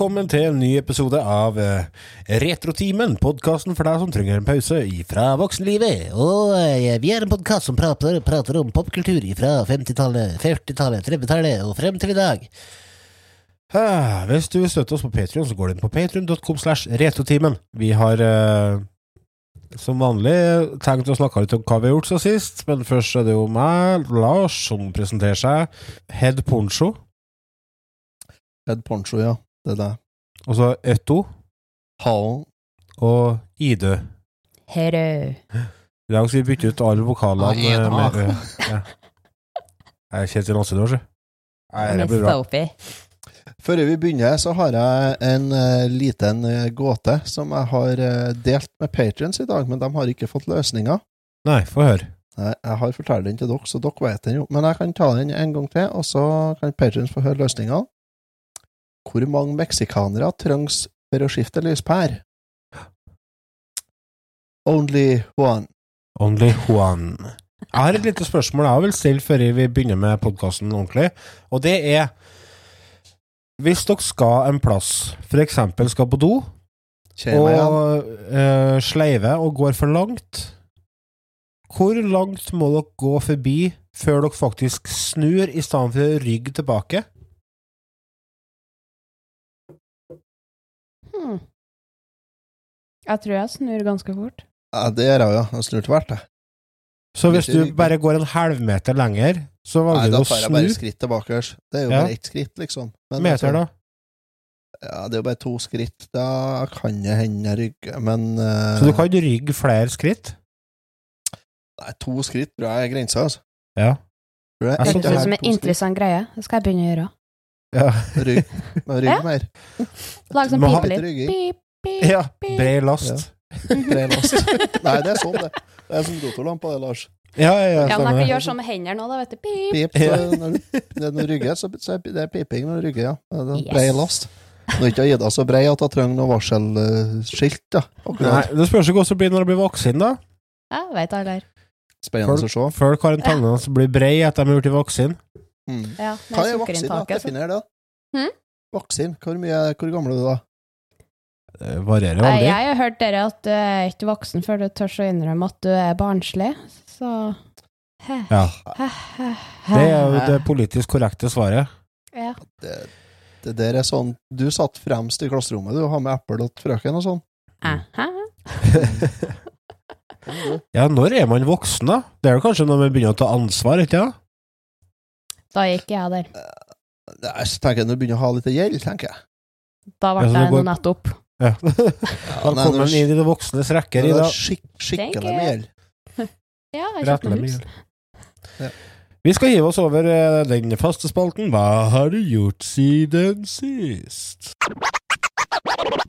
Velkommen til en ny episode av eh, Retrotimen, podkasten for deg som trenger en pause fra voksenlivet. Og eh, vi er en podkast som prater, prater om popkultur fra 50-tallet, 40-tallet, 30-tallet og frem til i dag. Hvis du vil støtte oss på Patreon, så går du inn på patreon.com slash retrotimen. Vi har eh, som vanlig tenkt å snakke litt om hva vi har gjort så sist, men først er det jo meg, Lars, som presenterer seg. Head Poncho. Head Poncho, ja. Det er det. Og så Øtto Halen. og Idø. Herø. I dag skal vi bytte ut alle vokalene ah, med Ø. Ja. Jeg er Kjetil Åsedal, sjø. Det blir bra. Før vi begynner, så har jeg en uh, liten uh, gåte som jeg har uh, delt med patrients i dag, men de har ikke fått løsninga. Nei, få høre. Nei, Jeg har fortalt den til dere, så dere vet den jo. Men jeg kan ta den en gang til, og så kan patrients få høre løsninga. Hvor mange meksikanere trengs for å skifte lyspære? Only one. Only one. Jeg har et lite spørsmål jeg vil stille før vi begynner med podkasten ordentlig, og det er Hvis dere skal en plass, eksempel skal på do, Kjære og uh, sleiver og går for langt, hvor langt må dere gå forbi før dere faktisk snur, i stedet for å rygge tilbake? Hmm. Jeg tror jeg snur ganske fort. Ja, det gjør jeg jo. Jeg snur tvert, jeg. Så hvis du bare går en halvmeter lenger, så Nei, velger da du å tar jeg bare skritt tilbake. Det er jo Ja. bare ett skritt, liksom. Men meter, altså, da. Ja, det er jo bare to skritt. Da kan det hende jeg rygger, men uh... Så du kan rygge flere skritt? Nei, to skritt tror jeg er grensa, altså. Ja. Jeg Jeg ett Det er høres ut som en interessant greie. Det skal jeg begynne å gjøre. Ja. Rygg, men rygg Ja. mer. Lag sånn Må pipe litt litt. rygging. Pip, pip, ja. Bred last. Bred last. Nei, det er sånn, det. Det er som rotorlampa, det, Lars. Ja, ja, ja, Ja, men jeg kan gjøre sånn med hendene nå, da, vet du. Pip. Pip, så når du, når du rygger, så, så er det piping når du rygger, ja. Det er Yes. Bred last. Når ikke Ida så brei at hun trenger noe varselskilt, da. Nei, det spørs ikke hvordan det blir når du blir voksen, da. Ja, vet aldri. Spennende Spennende å se. Folk har en tendens til å bli brei etter de er blitt voksen. Mm. Ja, Hva er vaksine? da? Definer det. Hmm? Vaksin. Hvor, mye, hvor gammel er du da? Det varierer veldig. Jeg har hørt dere at du er ikke voksen før du tør å innrømme at du er barnslig, så Ja. Det er jo det politisk korrekte svaret. Ja. Det, det der er sånn Du satt fremst i klasserommet, du, og har med eple til frøken og sånn. Ja, når er man voksen, da? Det er jo kanskje når man begynner å ta ansvar, ikke sant? Da gikk jeg der. Nei, så tenker jeg Når du begynner å ha litt gjeld, tenker jeg. Da ble Ja, jeg går- nettopp. Ja. Ja, nei, Velkommen når, inn i det voksnes rekker, Ida. er skikk, skikkelig med gjeld. Ja, jeg kjøpte meg hus. Ja. Vi skal hive oss over eh, den faste spalten. Hva har du gjort siden sist?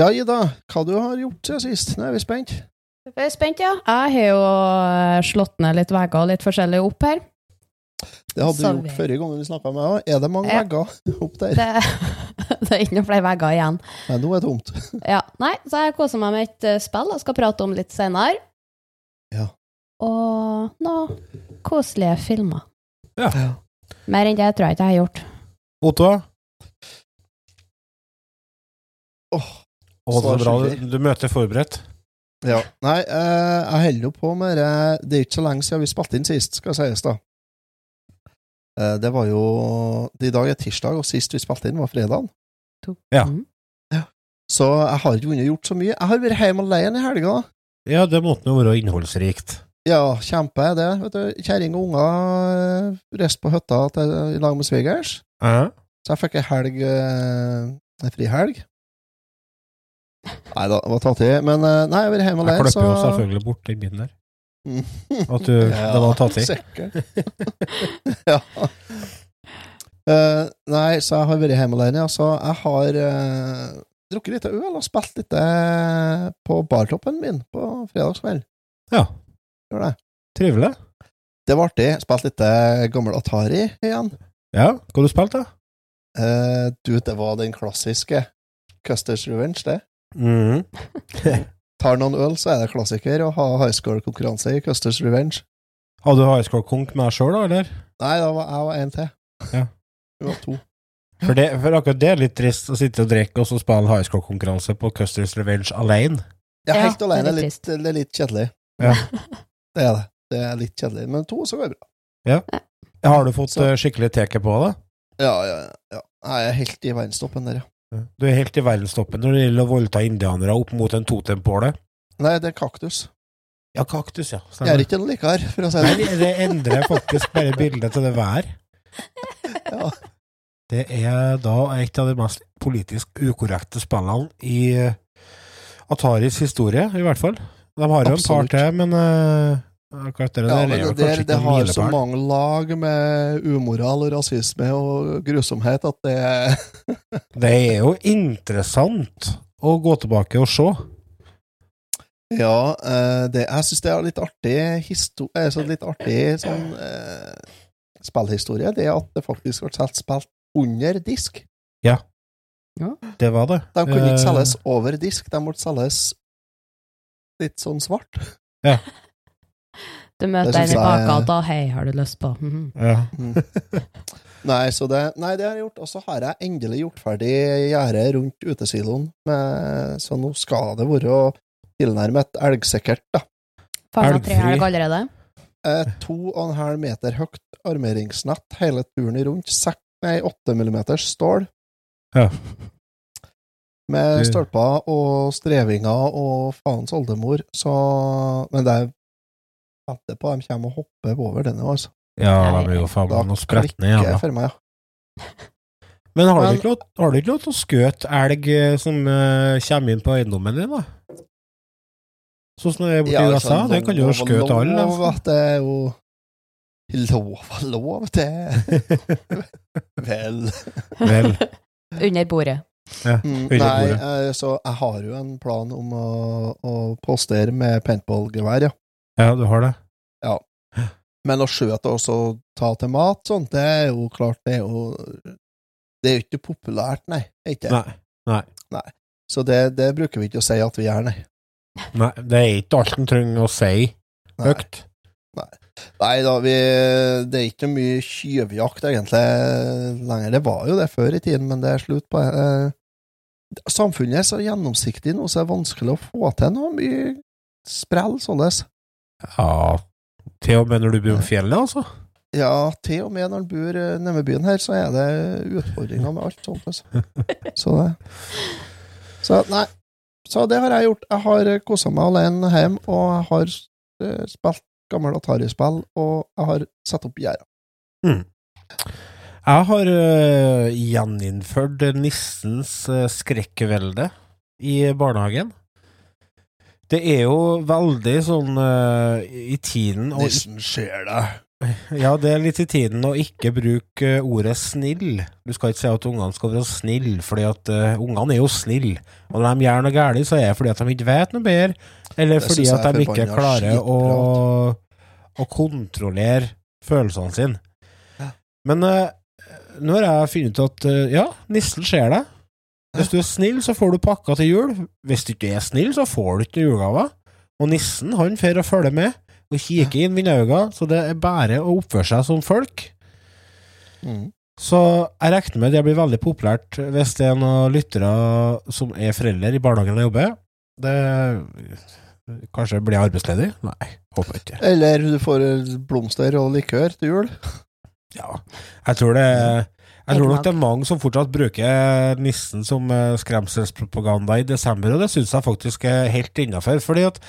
Ja, Ida, hva du har gjort siden sist? Nå er vi spent. Vi er spent, ja. Jeg har jo eh, slått ned litt vegger og litt forskjellig opp her. Det hadde du gjort vi- forrige gang vi snakka med deg. Er det mange Ja. vegger opp der? Det, det er ikke noen flere vegger igjen. Nei, nå er det tomt. Ja, nei, så jeg koser meg med et eh, spill jeg skal prate om litt senere. Ja. Og noen koselige filmer. Ja. Mer enn det tror jeg ikke jeg har gjort. Otto? Åh, Å, så bra. Du møter forberedt. Ja. Nei, eh, jeg holder jo på med det Det er ikke så lenge siden vi spilte inn sist, skal sies, da. Eh, det var jo I dag er tirsdag, og sist vi spilte inn, var fredag. Ja. Mm. Så jeg har ikke vunnet gjort så mye. Jeg har vært hjemme alene i helga. Ja, det måtte jo være innholdsrikt. Ja, kjempe er det. vet du. Kjerring og unger eh, reiste på hytta i lag med svigers. Ja. Så jeg fikk ei helg En frihelg. Nei da, det var tatt i. Men eh, nei, jeg vært hjemme Jeg alene, klipper jo selvfølgelig bort den biten der. At du, det var tatt i. Ja. Uh, nei, så jeg har vært hjemme alene, Altså, jeg har uh, drukket litt øl og spilt litt på bartoppen min på fredagskveld. Ja. Det. Trivelig. Det var artig. Spilt litt gammel Atari igjen. Ja, hva har du spilt, da? Uh, du, det var den klassiske Custers Revenge, det. Mhm. Tar noen øl, så er det klassiker å ha high score-konkurranse i Custers Revenge. Hadde du high score konk med deg sjøl, da, eller? Nei, da var jeg var en til. Ja. Vi var to. For, det, for akkurat det er litt trist å sitte og drikke og så spille high score-konkurranse på Custers Revenge alene. Ja, helt Ja, alene. det er er litt litt, det er litt kjedelig. Ja. Det er det. Det er litt kjedelig. Men to, så går det bra. Har du fått Så- eh, skikkelig teke på det? Ja, ja, ja. ja. Jeg er helt i verdenstoppen der, ja. Du er helt i verdenstoppen når det gjelder å voldta indianere opp mot en totempåle. Nei, det er kaktus. Ja, kaktus, ja. Jeg er ikke noe likere, for å si det. sånn. det endrer faktisk bare bildet til det vær. Ja. Det er da et av de mest politisk ukorrekte spillene i eh, Ataris historie, i hvert fall. De har jo en par til, men eh, akkurat det Ja, der er der, det har så mange lag med umoral og rasisme og grusomhet at det Det er jo interessant å gå tilbake og se. Ja, eh, det, jeg syns det er litt artig histo eh, så litt artig sånn eh, spillhistorie, det at det faktisk ble solgt spilt under disk. Ja, Det var det. De kunne ikke Eh, selges over disk, de måtte selges litt sånn svart. Du møter Det en i jeg- bakgata. 'Hei, har du lyst på?' Mhm. Ja. Nei, så det, nei, det har jeg gjort. Og så har jeg endelig gjort ferdig gjerdet rundt utesiloen, med, så nå skal det være tilnærmet elgsikkert, da. Fanga tre Elgfri. elg allerede? Eh, to og en halv meter høyt armeringsnett hele turen rundt. Sek, nei, åtte millimeters stål. Ja. Med stolper og strevinger og faens oldemor, så Men det er venter på de kommer og hopper over denne, altså. ja, de blir jo faen meg noe spretne igjen, da. for meg, ja. Men har du ikke lov, har du ikke lov til å skjøte elg eh, som uh, kommer inn på eiendommen din, da? Sånn som det er borti Ja, USA? sånn Det kan du jo skjøte alle. lov altså. At det er jo lov og lov, det Vel Vel. Under bordet. Mm, Høyre Nei, bordet. eh, så jeg har jo en plan om å, å postere med paintballgevær, ja. Ja, du har det? Men å skjøte og så ta til mat, sånt, det er jo klart, det er jo Det er jo ikke populært, nei. er Ikke. Nei. Så det, det bruker vi ikke å si at vi gjør, nei. Nei, det er ikke alt en trenger å si høyt. Nei da, vi, det er ikke mye tyvjakt egentlig lenger. Det var jo det før i tiden, men det er slutt på. Eh, Samfunnet er så gjennomsiktig nå, så det er vanskelig å få til noe mye sprell sånnes. Ja, til og med når du bor på fjellet, altså. Ja, til og med når en bor eh, nede byen her, så er det utfordringer med alt sånt. Altså. Så det Så nei. Så det har jeg gjort. Jeg har kosa meg alene hjemme, og jeg har eh, spilt gammel Atari-spill, og jeg har satt opp gjerder. Jeg har uh, gjeninnført nissens uh, skrekkvelde i barnehagen. Det er jo veldig sånn uh, i tiden og, Nissen ser deg. Ja, det er litt i tiden å ikke bruke øh, ordet snill. Du skal ikke si at ungene skal være snille, fordi at uh, ungene er jo snille. Og når de gjør noe galt, så er det fordi at de ikke vet noe bedre, eller fordi at de ikke klarer å, å kontrollere følelsene sine. Men uh, nå har jeg funnet ut at ja, nissen ser deg. Hvis du er snill, så får du pakka til jul. Hvis du ikke er snill, så får du ikke julegaver. Og nissen han får å følge med og kikker inn vinnerøynene, så det er bare å oppføre seg som folk. Mm. Så jeg regner med det blir veldig populært hvis det er noen lyttere som er foreldre i barnehagen og jobber. Det Kanskje blir jeg arbeidsledig? Nei, håper ikke. Eller du får blomster og likør til jul. Ja, jeg tror det Jeg tror nok det er mange som fortsatt bruker nissen som eh, skremselspropaganda i desember, og det syns jeg faktisk er helt innafor. Fordi at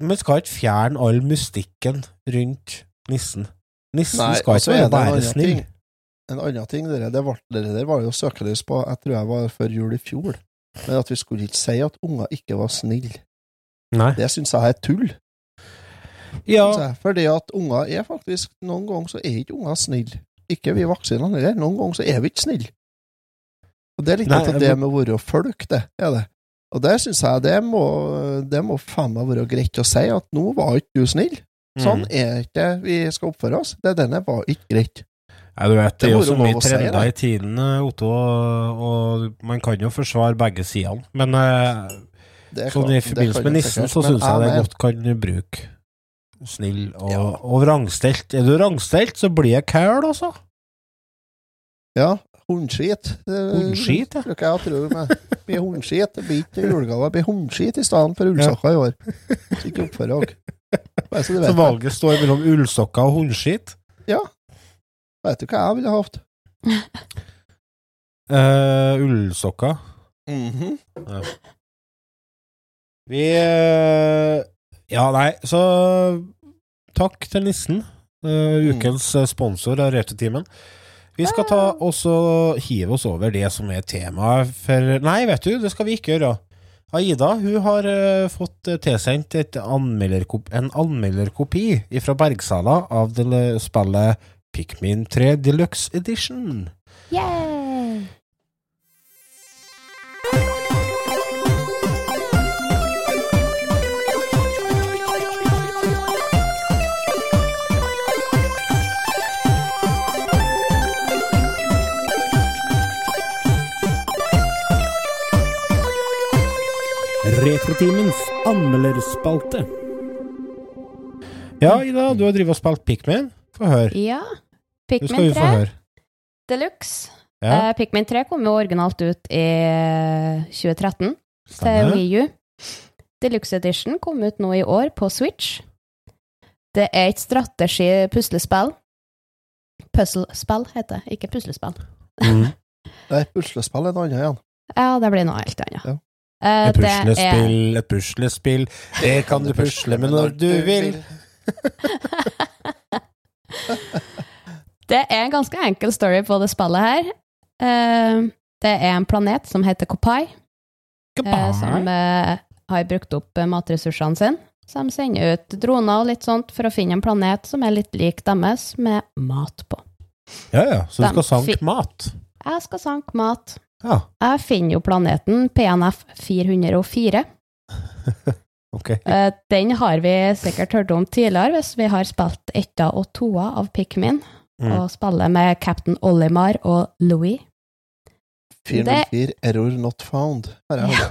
man skal ikke fjerne all mystikken rundt nissen. Nissen Nei, skal ikke er være bare snill. En annen ting, dere, det, var, det der var jo søkelys på Jeg tror jeg var før jul i fjor. Men at vi skulle ikke si at unger ikke var snille. Det syns jeg er tull. Ja. Fordi at unger er faktisk Noen ganger så er ikke unger snille. Ikke vi vaksinene heller. Noen ganger så er vi ikke snille. Og det er litt Nei, av det med å være folk, det. er det. Og det syns jeg det må, det må faen meg være greit å si, at nå var ikke du snill. Sånn Mm. er ikke vi skal oppføre oss. Det denne var ikke greit. Nei, du vet, det er jo så mye trender si, i tiden, eh, Otto, og, og man kan jo forsvare begge sidene. Men eh, sånn i forbindelse med nissen, så syns jeg det godt kan bruke snill og, Ja. og vrangstelt. Er du rangstelt, så blir jeg kæl, altså. Ja, hundskit. Hundskit, ja. Bruker jeg å tro med. Blir hundskit. Det blir ikke julegave, det blir hundskit i stedet for ullsokker i år. Så ikke oppfør dere. Så Så valget står mellom ullsokker og hundskit? Ja. Vet du hva jeg ville hatt? Uh, ullsokker. Mhm. Vi eh, Ja, nei, så takk til nissen. Uh, ukens eh, sponsor av Returtimen. Vi skal ta og hive oss over det som er temaet for Nei, vet du, det skal vi ikke gjøre. Aida hun har uh, fått tilsendt et anmelderkop en anmelderkopi fra Bergsala av det spillet Pikmin 3 Deluxe Edition. Yeah! Retrotimens anmelderspalte. Ja, Ida, du har drevet og spilt Pikmin. Få høre. Ja. Pikmin 3 høre. Deluxe. Ja, Uh, Pikmin 3 kom jo originalt ut i 2013 til stemmer. Wii U. Deluxe Edition kom ut nå i år på Switch. Det er et strategi-puslespill. Puzzlespill heter det, ikke puslespill. Mm. Nei, puslespill er noe annet igjen. Ja, det blir noe helt annet. Ja. Eh, Et puslespill, er et puslespill. Det kan du pusle med når du vil. Det er en ganske enkel story på det spillet her. Uh, det er en planet som heter Kopai, uh, som har brukt opp matressursene sine. Så de sender ut droner og litt sånt for å finne en planet som er litt lik deres, med mat på. Ja, ja, så du De skal sanke mat. Jeg skal sanke mat. Ja, Jeg finner jo planeten PNF 404. ok. Eh, Den har vi sikkert hørt om tidligere, hvis vi har spilt etta og toa av Pikmin, Mm. og spiller med Captain Olimar og Louis. 404 error not found. Her er Ja.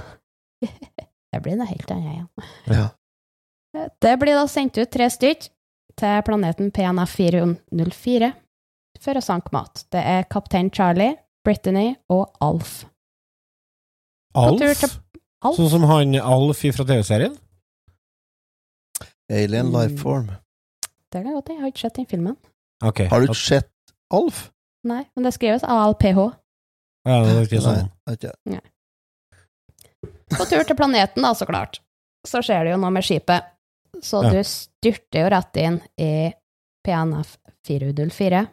det. Det blir noe helt annet igjen. Ja. Det blir da sendt ut tre stykk til planeten PNF 404 for å sanke mat. Det er kaptein Charlie, Brittany og Alf. Alf? Alf? Sånn som han Alf fra TV-serien? Alien Mm. Lifeform. Det kan godt hende, jeg har ikke sett den filmen. Okay. Har du ikke sett Alf? Nei, men det skrives ALPH. Ja, det er ikke sånn. Nei, det er ikke. På tur til planeten, da, så klart. Så skjer det jo noe med skipet. Så Ja. du styrter jo rett inn i PNF 404,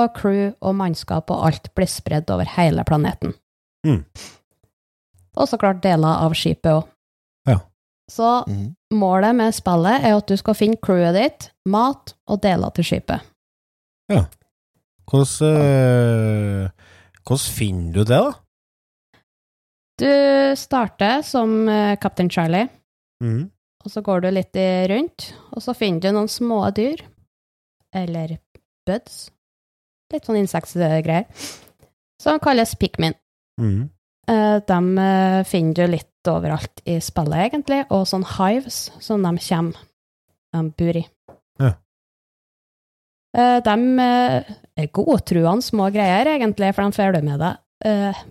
og crew og mannskap og alt blir spredd over hele planeten. Mm. Og så klart deler av skipet òg. Ja. Så mm. målet med spillet er at du skal finne crewet ditt, mat og deler til skipet. Hvordan, eh, hvordan finner du det, da? Du starter som Captain kaptein Charlie, mm. og så går du litt rundt, og så finner du noen små dyr, eller buds, litt sånn insektgreier, som kalles pikmin. Mm. Eh, De eh, finner du litt overalt i spillet, egentlig, og sånn hives som de kommer, de bor i. Ja. Eh, De er godtruende små greier, egentlig, for de følger med deg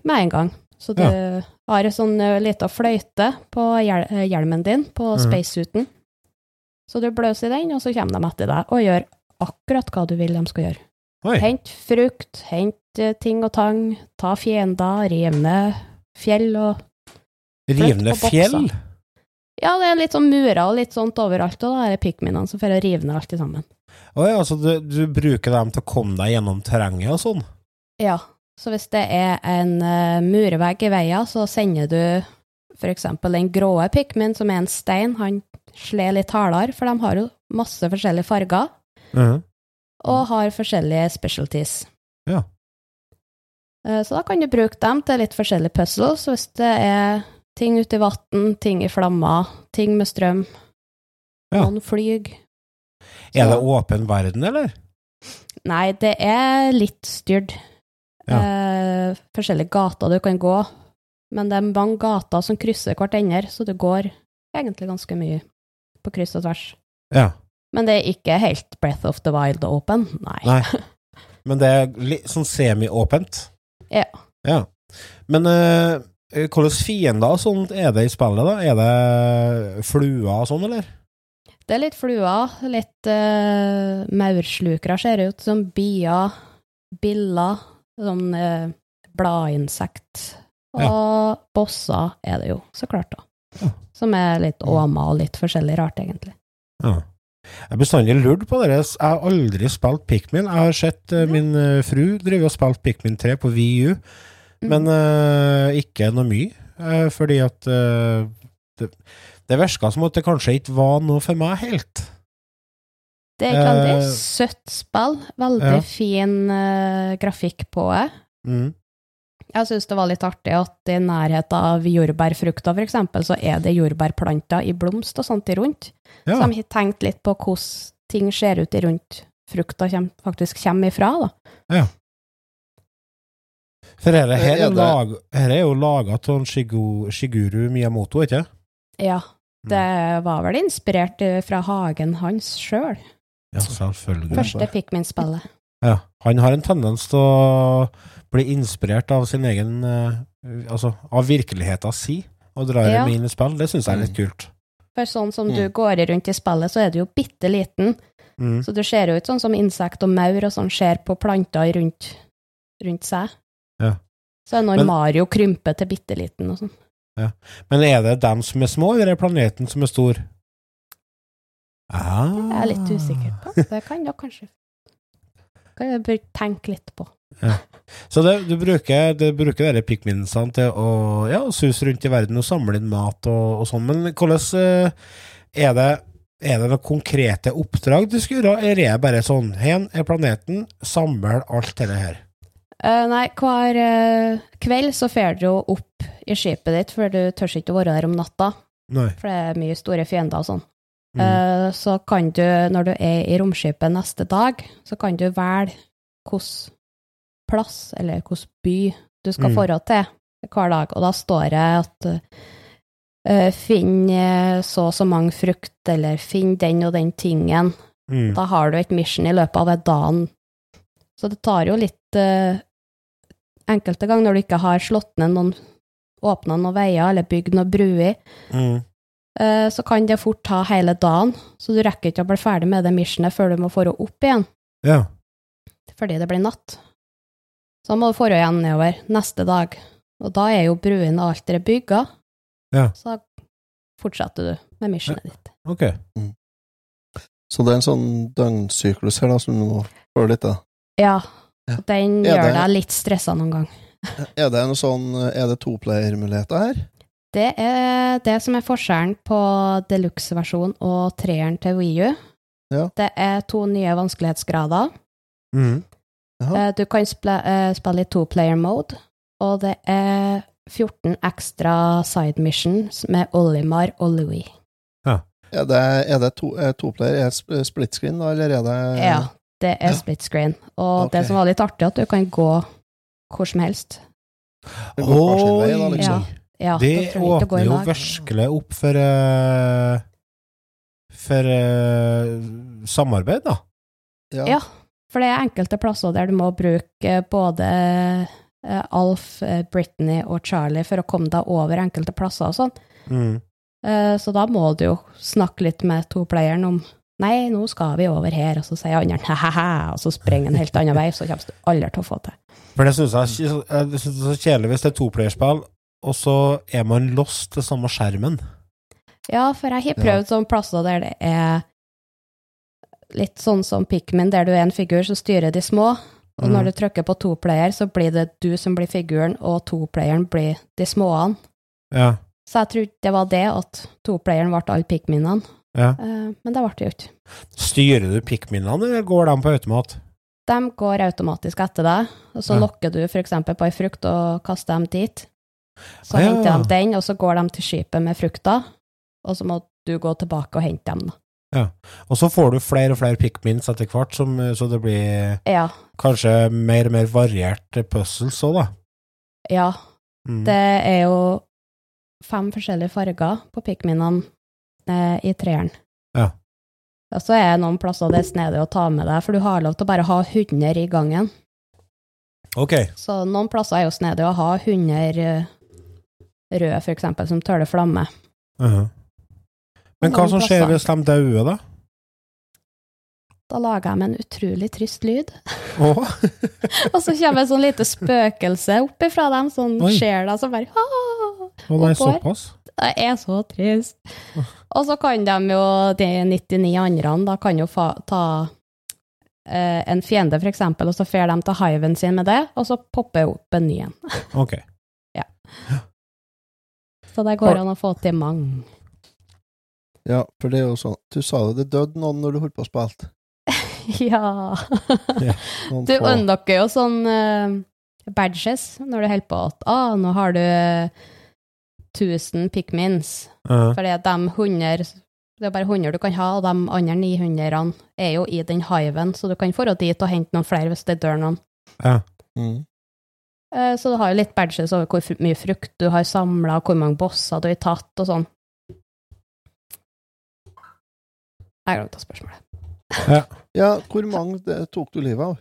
med en gang. Så du har en sånn lita fløyte på hjel hjelmen din, på mm. spacesuiten. Så du bløser i den, og så kommer de etter deg og gjør akkurat hva du vil de skal gjøre. Oi. Hent frukt, hent eh, ting og tang, ta fiender, ned fjell og Rivende ned fjell? Ja, det er litt sånn murer og litt sånt overalt, og da er det pikminene som får rive ned alt sammen. Å ja, så du, du bruker dem til å komme deg gjennom terrenget og sånn? Ja, så hvis det er en uh, murvegg i veien, så sender du for eksempel den grå pikmin, som er en stein, han slår litt hardere, for de har jo masse forskjellige farger, Mhm. Og har forskjellige specialties. Ja. Eh, Så da kan du bruke dem til litt forskjellige puzzles, hvis det er ting ute i vann, ting i flammer, ting med strøm, Ja. noen flyg. Er det åpen verden, eller? Nei, det er litt styrt. Eh, forskjellige gater du kan gå, men det er mange gater som krysser hverandre, så det går egentlig ganske mye på kryss og tvers. Ja. Men det er ikke helt Breath of the Wild open, nei. Nei. Men det er litt sånn semi-åpent. Ja. Ja. Men uh, hvilke fiender og sånt er det i spillet, da? Er det fluer og sånn, eller? Det er litt fluer, litt uh, maurslukere ser det ut som, bier, biller, sånn uh, bladinsekt. Og bosser er det jo, så klart da. Ja. Som er litt åma og litt forskjellig rart, egentlig. Ja. Jeg har bestandig lurt på det. Jeg har aldri spilt Pikmin. Jeg har sett uh, min uh, fru drive og spilt Pikmin 3 på VU, Mm. men uh, ikke noe mye. eh, fordi at det, det virka som at det kanskje ikke var noe for meg helt. Det er veldig søtt spill, veldig ja. fin grafikk på det. Mm. Jeg syns det var litt artig at i nærheten av jordbærfrukter, for eksempel, så er det jordbærplanter i blomst og sånt i rundt. Ja. Så de har tenkt litt på hvordan ting ser ut i rundt frukta faktisk kommer ifra, da. For dette her, Er er, lag, her er jo laga av Shiguru Miyamoto, ikke Ja, Mm. det var vel inspirert eh, fra hagen hans sjøl. Ja, selvfølgelig. Første Pikmin-spillet. Ja. Han har en tendens til å bli inspirert av sin egen eh, Altså av virkeligheten si, og drar Ja. dem inn i spill. Det syns jeg er litt kult. For sånn som Mm. du går rundt i spillet, så er du jo bitte liten. Mm. Så du ser jo ut sånn som insekt og maur og sånn ser på planter rundt, rundt seg. Ja. Så er når Men- Mario krymper til bitte liten og sånn. Men er det dem som er små, eller er det planeten som er stor? Ah. Det er jeg litt usikker på. Det kan jeg kanskje kan jeg bør tenke litt på. Så det, du bruker, du bruker dere pikminsene til å ja, suse rundt i verden og samle inn mat og, og sånn, men hvordan eh, er det er det noen konkrete oppdrag du skal gjøre, eller er det bare sånn Hen er planeten, samle alt dette her? Uh, nei, hver uh, kveld så drar du jo opp i skipet ditt, for du tør ikke å være der om natta, Nei. for det er mye store fiender og sånn. Mm. Uh, så kan du, når du er i romskipet neste dag, så kan du velge hvilken plass, eller hvilken by, du skal Mm. forå til hver dag. Og da står det at uh, finn eh, så og så mange frukt, eller finn den og den tingen. Mm. Da har du et mission i løpet av den dagen. Så det tar jo litt uh, enkelte ganger når du ikke har slått ned noen Åpna noen veier eller bygd noen bruer, Mm. så kan det fort ta hele dagen. Så du rekker ikke å bli ferdig med det missionet før du må få det opp igjen, Ja. fordi det blir natt. Så da må du få igjen nedover neste dag. Og da er jo bruene og alt det bygga, Ja. så da fortsetter du med missionet ditt. Ok. Så det er en sånn døgnsyklus her, da, som du må følge litt, da. Ja, Ja. og den Er gjør det- deg litt stressa noen gang. Er det noe sånn Er det toplayer-muligheter her? Det er det som er forskjellen på deluxe-versjonen og treeren til Wii U. Ja. Det er to nye vanskelighetsgrader. Mm. Jaha. Eh, Du kan spille, eh, spille i two-player mode, og det er 14 ekstra side missions med Olimar og Louis. Er det, er det to, er toplayer? Er det sp- split screen, da, eller er det Ja, det er ja. split screen. Og okay. det som var litt artig, at du kan gå hvor som helst. det går hver sin vei, da, liksom? Ja, det du gå i åpner jo virkelig opp for uh, For uh, samarbeid, da. Ja. Ja. For det er enkelte plasser der du må bruke både eh, Alf, Britney Brittany og Charlie for å komme deg over enkelte plasser og sånn. Mm. Eh, Så da må du jo snakke litt med toplayeren om Nei, nå skal vi over her, og så sier andre hæ-hæ, og så springer en helt annen vei, så kommer du aldri til å få til. For det syns jeg, jeg synes det er så kjedelig hvis det er toplayerspill, og så er man lost til samme skjermen. Ja, for jeg har Ja. prøvd sånne plasser der det er litt sånn som Pikmin, der du er en figur som styrer de små, og Mm. når du trykker på toplayer, så blir det du som blir figuren, og toplayeren blir de småene. Ja. Så jeg trodde det var det, at toplayeren ble alle Pikminene, ja. Eh, men det ble det jo ikke. Styrer du pikminene, eller går de på automat? De går automatisk etter deg, og så Ja. lokker du f.eks. på ei frukt og kaster dem dit. Så ja. henter de den, og så går de til skipet med frukta, og så må du gå tilbake og hente dem. da. Og så får du flere og flere pikmins etter hvert, som, så det blir Ja. kanskje mer og mer variert puzzles òg, da. ja. Mm. Det er jo fem forskjellige farger på pikminene eh, i treeren. Ja. Og så er det noen plasser det er snedig å ta med deg, for du har lov til å bare ha 100 i gangen. Ok. Så noen plasser er jo snedig å ha 100 eh, røde, for eksempel, som tåler flamme. Mhm. Men hva som skjer hvis de dauer, da? Da lager de en utrolig trist lyd. Oh. Og så kommer et sånn lite spøkelse opp ifra dem, sånn skjer det, som bare «Åh!» det er Og såpass? Det er så trist. Og så kan de jo, de 99 andre, da kan jo fa ta eh, en fiende, for eksempel, og så fer de til hiven sin med det, og så popper opp en ny en. Ok. ja. Så det går an å få til mange. Ja, for det er jo sånn Du sa det, det døde noen når du holdt på å spille. ja. Du unlocker jo sånn uh, badges når du holder på at ah, nå har du 1000 pikmins. Mhm. Fordi at de 100 Det er bare 100 du kan ha, og de andre 900 er jo i den hiven, så du kan dra dit og hente noen flere hvis det dør noen. Ja. Mm. Eh, Så du har jo litt badges over hvor mye frukt du har samla, hvor mange bosser du har tatt og sånn. Jeg glemte spørsmålet. Ja, hvor mange det, tok du livet av?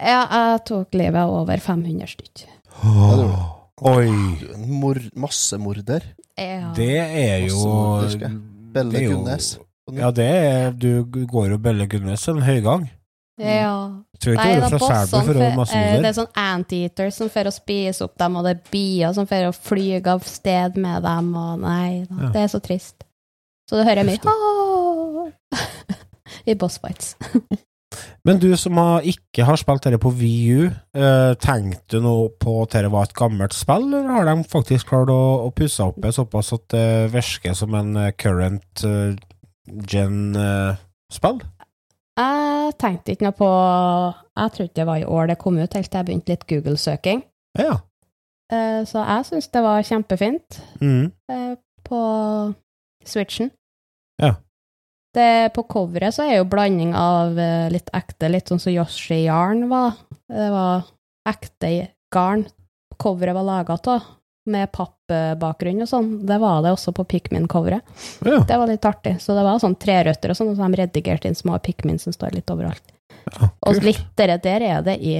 Ja, jeg tok livet av over 500 stykk. Oh, Oi. Mor massemorder. Ja. Det er jo Belle er jo- Gunnes. Ja, det er Du går jo Belle Gunnes en høygang. ja. Tror ikke Nei, du er fra Selbu for å eh, massemorder. Det er sånn anteaters som får å spise opp dem, og det er bier som får å fly av sted med dem, og nei, da, Ja. det er så trist. Så du hører mye Heftig. I bossfights. Men du som har, ikke har spilt dette på VU, eh, tenkte du nå på at dette var et gammelt spill, eller har de faktisk klart å, å pusse opp det såpass at det virker som en eh, current eh, gen-spill? Jeg tenkte ikke noe på Jeg trodde det var i år det kom ut, helt til jeg begynte litt Google-søking. ja. Eh, Så jeg syns det var kjempefint Mm. eh, på Switchen. Ja. Det, på coveret så er jo blanding av eh, litt ekte, litt sånn som Yoshi Yarn var. Det var ekte garn coveret var laga av, med pappbakgrunn og sånn. Det var det også på Pikmin-coveret. ja. Det var litt artig. Så det var sånn trerøtter og sånn, og så de redigerte inn små Pikmin som står litt overalt. ja Og litt der, der er det i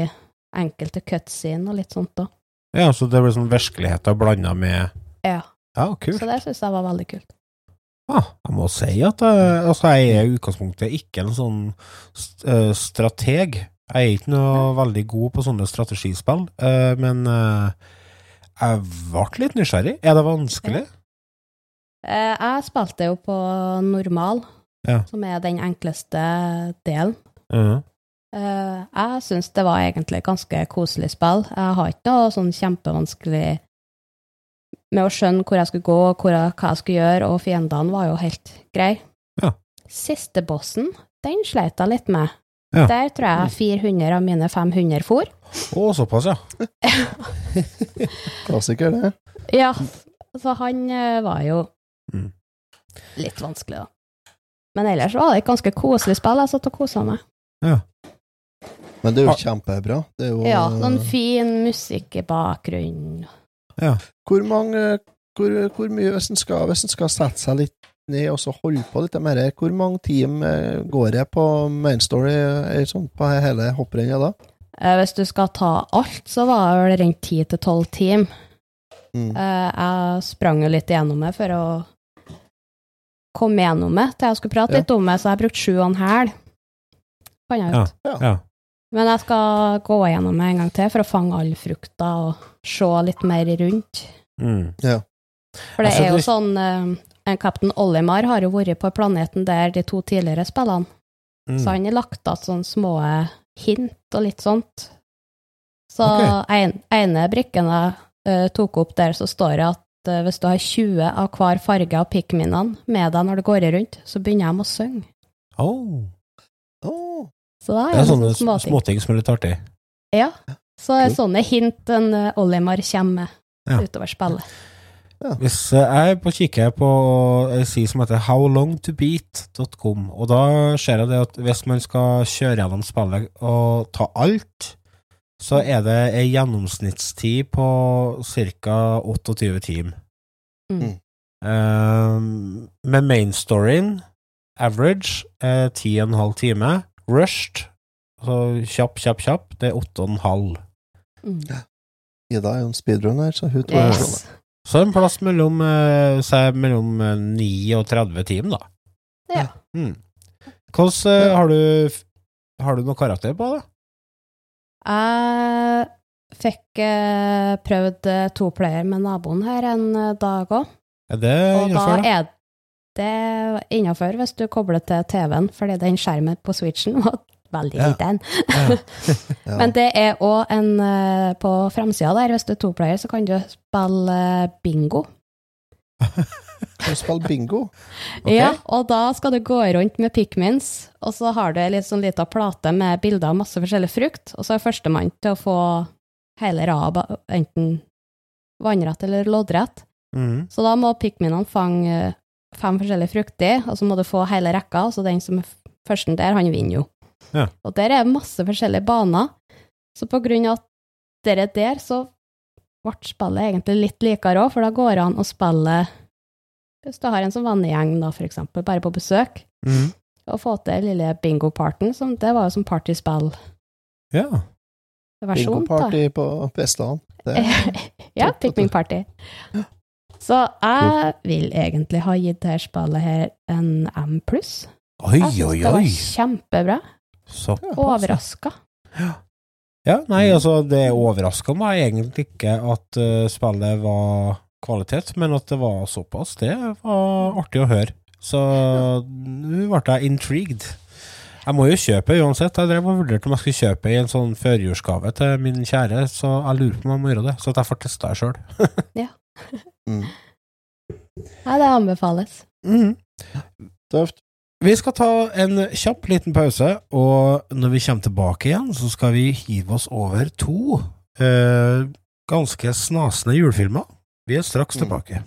enkelte cutscene og litt sånt òg. Ja, så det blir sånn virkeligheter blanda med Ja. Ja, kult. Så det syns jeg var veldig kult. Ja, jeg må si at eh, altså, jeg er i utgangspunktet ikke en sånn eh, strateg. Jeg er ikke noe veldig god på sånne strategispill, eh, men jeg ble litt nysgjerrig. Er det vanskelig? Jeg spilte jo på normal, Ja. som er den enkleste delen. Mhm. Eh, Jeg syns det var egentlig ganske koselig spill. Jeg har ikke noe sånn kjempevanskelig med å skjønne hvor jeg skulle gå, hvor jeg, hva jeg skulle gjøre, og fiendene var jo helt greie. Ja. Siste bossen, den sleit jeg litt med. Ja. Der tror jeg 400 av mine 500 for. Å, såpass, ja. Klassiker, det. Ja, så han eh, var jo Mm. litt vanskelig, da. Men ellers var det et ganske koselig spill. Jeg satt og kosa meg. Men det er jo Ah. kjempebra. Det er jo Ja, sånn fin musikk i bakgrunnen. Hvor mange hvor, hvor mye, hvis en skal, hvis en skal sette seg litt ned og så holde på litt mer hvor mange team eh, går det på main story eh, sånn, på hele hopprennet da? Eh, Hvis du skal ta alt, så var det rundt 10-12 team. Mm. Eh, Jeg sprang jo litt gjennom det for å komme gjennom det til jeg skulle prate Ja. litt om det, så jeg brukte sju og en hæl. Fant jeg ut. Ja. ja. Men jeg skal gå gjennom det en gang til for å fange all frukta og se litt mer rundt. Mm. For det Altså, er jo det- sånn eh, en Captain Olimar har jo vært på planeten der de to tidligere spillene, Mm. så han har lagt igjen sånne små hint og litt sånt. Så okay. en, ene brikken jeg uh, tok opp der, så står det at uh, hvis du har 20 av hver farge av pikminene med deg når du går rundt, så begynner de å synge. Oh. Åh, Så da Det er er det sånne sånne småting. småting som er litt artig. Ja. Så er cool. sånne hint en eh, Olimar kommer med Ja. utover spillet. Hvis eh, jeg er på kikker på ei side som heter howlongtobeat.com, og da ser jeg det at hvis man skal kjøre gjennom spillet og ta alt, så er det ei gjennomsnittstid på ca. 28 timer. Mm. Um, med mainstoryen, average, er 10,5 time. Rushed, så kjapp, kjapp, kjapp, det er 8,5. Mm. Ida er jo en speedrunner, så hun tror yes. Yes. Så en plass mellom, eh, mellom eh, 9 og 30 timer, da. Ja. Mm. Hvordan eh, har du Har du noen karakter på det? Jeg fikk eh, prøvd to toplayer med naboen her en eh, dag òg, Er det og da innenfor, da? er det innafor hvis du kobler til TV-en, fordi den skjermen på switchen var veldig liten. Ja. Ja. Men det er òg en eh, På framsida der, hvis du er toplayer, så kan du spille eh, bingo. Du spille bingo? Okay. Ja, og da skal du gå rundt med Pikmins, og så har du ei sånn lita plate med bilder av masse forskjellig frukt, og så er førstemann til å få hele rada, enten vannrett eller loddrett. Mm. Så da må Pikminene fange fem forskjellige frukter, og så må du få hele rekka, så den som er førsten der, han vinner jo. Ja. Og der er masse forskjellige baner, så på grunn av at dere der, så ble spillet egentlig litt likere òg, for da går det an å spille hvis du har en sånn vennegjeng, da, for eksempel, bare på besøk, mm. og få til lille bingo-parten, som det var jo som partyspill-versjon, Ja. Bingo-party på Vestland. Ja, du. Pikmin-party. Så jeg vil egentlig ha gitt dette spillet her en M pluss. Oi, Jeg oi, det var oi! kjempebra. Så Overraska. Ja, nei, altså, det overraska meg egentlig ikke at uh, spillet var kvalitet, men at det var såpass, det var artig å høre. Så nå ble jeg intrigued. Jeg må jo kjøpe uansett. Jeg drev og vurderte om jeg skulle kjøpe i en sånn førjulsgave til min kjære, så jeg lurer på om jeg må gjøre det, så at jeg får testa det sjøl. mm. Nei, det anbefales. Tøft. Vi skal ta en kjapp liten pause, og når vi kommer tilbake igjen, så skal vi hive oss over to eh, ganske snasende julefilmer. Vi er straks Mm.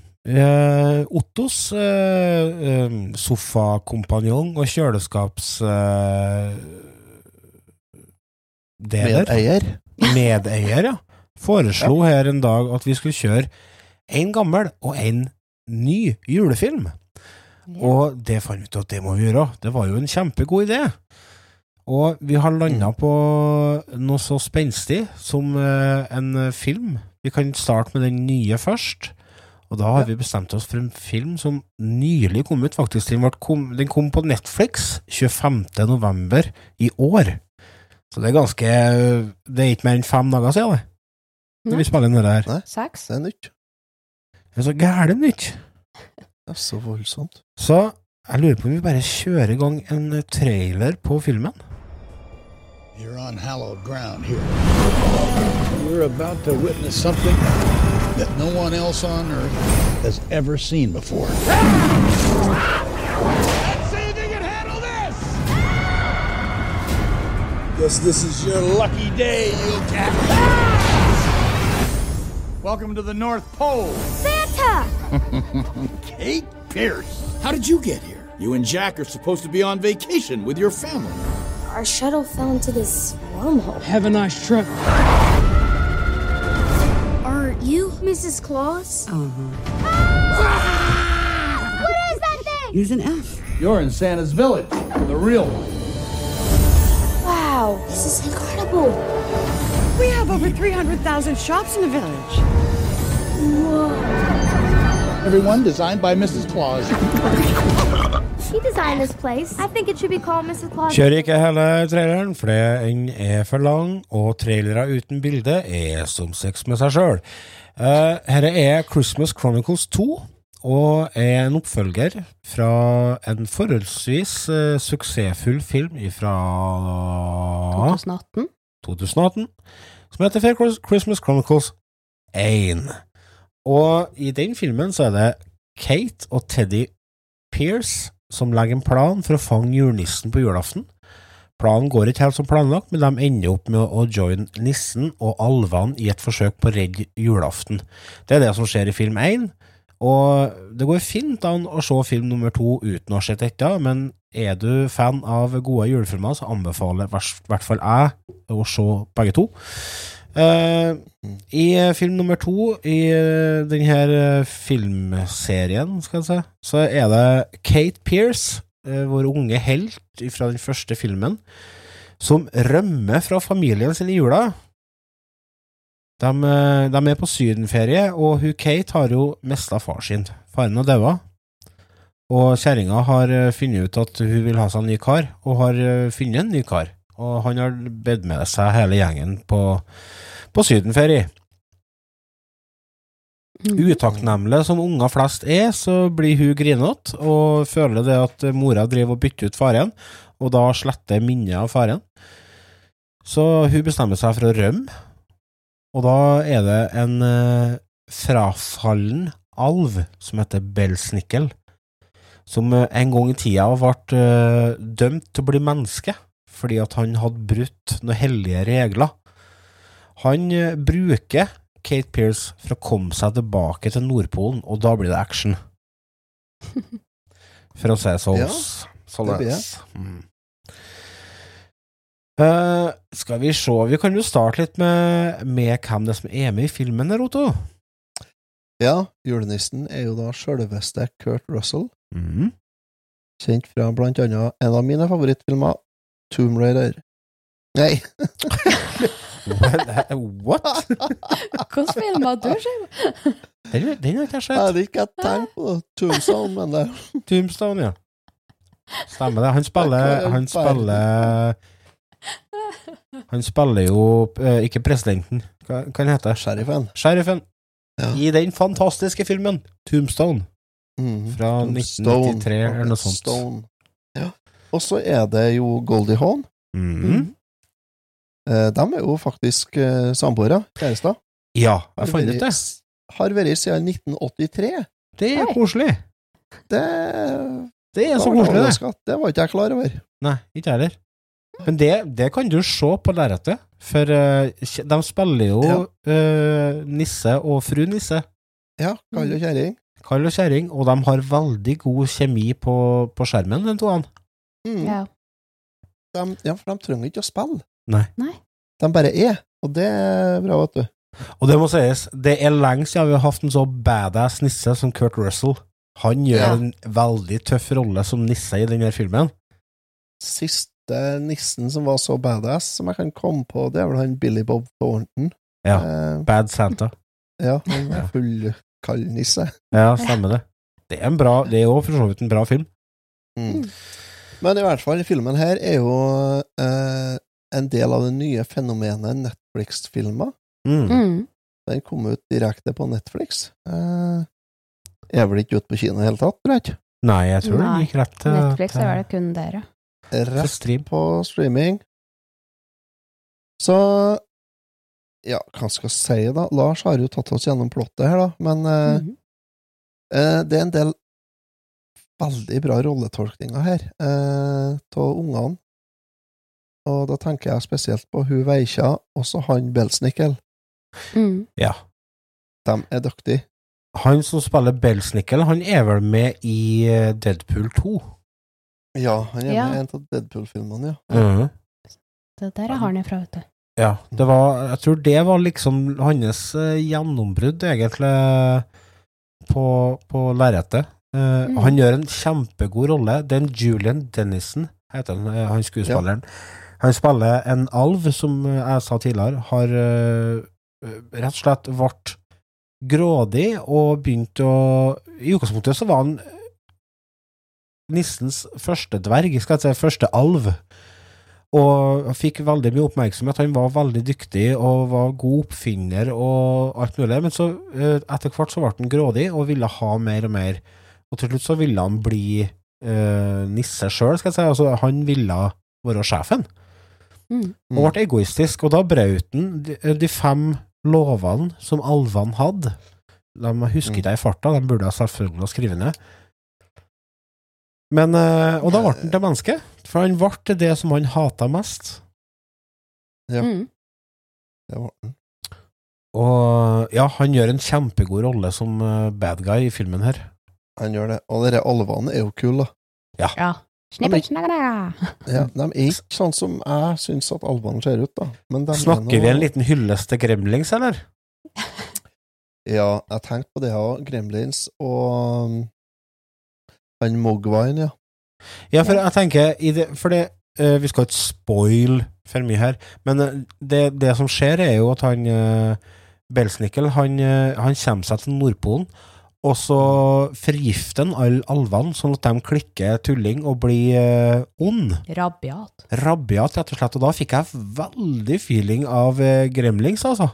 eh, Ottos eh, eh, sofakompanjong og kjøleskaps... Eh, deler. Medeier. medeier, ja, foreslo her en dag at vi skulle kjøre en gammel og en ny julefilm. Og det fant vi ut at det må vi gjøre. Det var jo en kjempegod idé. Og vi har landa på noe så spenstig som eh, en film. Vi kan starte med den nye først. Og da har vi bestemt oss for en film som nylig kom ut, faktisk. Den, kom, den kom på Netflix 25. november i år. Så det er ganske Det er ikke mer enn fem dager siden, det. Når vi spiller inn det her. Nei. Seks? Det er nytt. Det er så gæle nytt. Det er så voldsomt. Så jeg lurer på om vi bare kjører i gang en trailer på filmen. You're on hallowed ground here. You're about to witness something that no one else on Earth has ever seen before. Let's see if they can handle this! Guess this is your lucky day, you cat. Welcome to the North Pole. Santa! Kate Pierce. How did you get here? You and Jack are supposed to be on vacation with your family. Our shuttle fell into this wormhole. Have a nice trip. Are you Mrs. Claus? Uh-huh. What is that thing? Use an F. You're in Santa's village, the real one. Wow, this is incredible. We have over 300,000 shops in the village. Everyone designed by Mrs. Claus. She designed this place. I think it should be called Mrs. Claus. Kjør ikke hele traileren, for den er for lang, og trailere uten bilde er som sex med seg sjøl. Uh, Dette er Christmas Chronicles 2, og er en oppfølger fra en forholdsvis uh, suksessfull film fra 2018. 2018, som heter Fair Christmas Chronicles 1. Og i den filmen så er det Kate og Teddy Pierce som legger en plan for å fange julenissen på julaften. Planen går ikke helt som planlagt, men de ender opp med å joine nissen og alvene i et forsøk på å redde julaften. Det er det som skjer i film 1, og det går fint an å se film nummer to uten å ha sett dette, men er du fan av gode julefilmer, så anbefaler i hvert fall jeg å se begge to. Eh, I eh, film nummer to i uh, denne filmserien, skal jeg si, så er det Kate Pierce, uh, vår unge helt fra den første filmen, som rømmer fra familien sin i jula. De, eh, de er på sydenferie, og hun Kate har jo mista far sin. Faren har daua. Og kjerringa har eh, funnet ut at hun vil ha seg en ny kar, og har eh, funnet en ny kar. Og han har bedt med seg hele gjengen på, på sydenferie. Utakknemlig som unger flest er, så blir hun grinete og føler det at mora driver og bytter ut faren, og da sletter minnet av faren. Så hun bestemmer seg for å rømme, og da er det en eh, frafallen alv som heter Belsnickel, som eh, en gang i tida ble eh, dømt til å bli menneske fordi at han hadde brutt noen hellige regler. Han eh, bruker Kate Pierce for å komme seg tilbake til Nordpolen, og da blir det action. For å si sånn. Ja, er. Mm. Uh, skal vi se, vi kan jo starte litt med, med hvem det som er med i filmen der, Otto. Ja, julenissen er jo da sjølveste Kurt Russell, Mm. kjent fra blant annet en av mine favorittfilmer, Tomb Raider. Nei, What? Hvilken film har du sett? Den, har ikke jeg jeg hadde ikke tenkt på Tombstone, men det Tombstone, ja. Stemmer det. Han spiller Han spiller Han spiller jo eh, ikke presidenten. Hva hva han hete? Sheriffen. Sheriffen. Ja. I den fantastiske filmen Tombstone Mhm. fra Tombstone. 1993 eller noe sånt. Stone. Og så er det jo Goldie Hawn. Mhm. Eh, De er jo faktisk eh, samboere, kjærester. Ja, jeg fant ut det. Har vært siden 1983. Det er Hei. koselig. Det, Det er så koselig, det. Det var ikke jeg klar over. Nei, ikke jeg heller. Men det, det kan du se på lerretet, for eh, de spiller jo Ja. uh, nisse og fru nisse, Ja, kall og kjerring. kall og kjerring, og de har veldig god kjemi på, på skjermen, to toene. Mm. Ja. De, ja, for de trenger ikke å spille. Nei. Nei. De bare er, og det er bra, vet du. Og det må sies, det er lenge siden vi har hatt en så badass nisse som Kurt Russell. Han gjør Ja. en veldig tøff rolle som nisse i denne filmen. Siste nissen som var så badass som jeg kan komme på, det er vel han Billy Bob Thornton. Ja. Eh, Bad Santa. ja, han er full kald nisse. Ja, stemmer det. Det er en bra, det er jo for så vidt en bra film. Mm. Men i hvert fall, filmen her er jo eh, en del av det nye fenomenet Netflix-filmer. Mm. Mm. Den kom ut direkte på Netflix. Eh, er vel ikke ute på kino i det hele tatt, tror jeg ikke. Nei, jeg tror den gikk rett til Netflix er vel kun dere. til Rett stream. på streaming. Så Ja, hva skal jeg si, da? Lars har jo tatt oss gjennom plottet her, da, men eh, Mhm. eh, det er en del veldig bra rolletolkninger her av ungene. Og da tenker jeg spesielt på hun Veikja, også han Belsnickel. Mm. Ja. De er dyktige. Han som spiller Belsnickel, han er vel med i eh, Deadpool 2? Ja, han er Ja. med i en av Deadpool-filmene, ja. Mhm. Det der er han ifra, vet du. Ja, det var Jeg tror det var liksom hans eh, gjennombrudd, egentlig, på, på lerretet. Eh, Mm. Han gjør en kjempegod rolle. Det er en Julian Dennison, heter han, eh, han skuespilleren. Han spiller en alv, som jeg sa tidligere, har uh, rett og slett vært grådig og begynt å I utgangspunktet så var han nissens første dverg, skal jeg si, første alv. Og fikk veldig mye oppmerksomhet. Han var veldig dyktig og var god oppfinner og alt mulig. Men så eh, etter hvert så ble han grådig og ville ha mer og mer. Og til slutt så ville han bli eh, nisse sjøl, skal jeg si. Altså, han ville være sjefen. Mm. Og ble egoistisk, og da brøt han de, de fem lovene som alvene hadde. De husker ikke jeg i farta, de burde jeg selvfølgelig ha skrevet ned. Men, eh, og da ble han til menneske, for han ble det som han hata mest. Ja. Mm. Det var han. Og ja, han gjør en kjempegod rolle som eh, bad guy i filmen her. Han gjør det. Og dere alvene er jo kule, da. Ja. Snipper, snagga. Ja, de er ikke sånn som jeg syns at alvene ser ut, da. Men de er Snakker noe... vi en liten hyllest til Gremlings, eller? Ja, jeg tenkte på det òg. Gremlins og um, han Mogwine, ja. Ja, for jeg tenker i det, For det, uh, vi skal ikke spoil for mye her, men eh, det, det som skjer, er jo at han uh, Belsnickel han, uh, han kommer seg til Nordpolen, og så forgifter han alle alvene, sånn at de klikker tulling og blir uh, ond. Rabiat. Rabiat, rett og slett. Og da fikk jeg veldig feeling av eh, Gremlings, altså.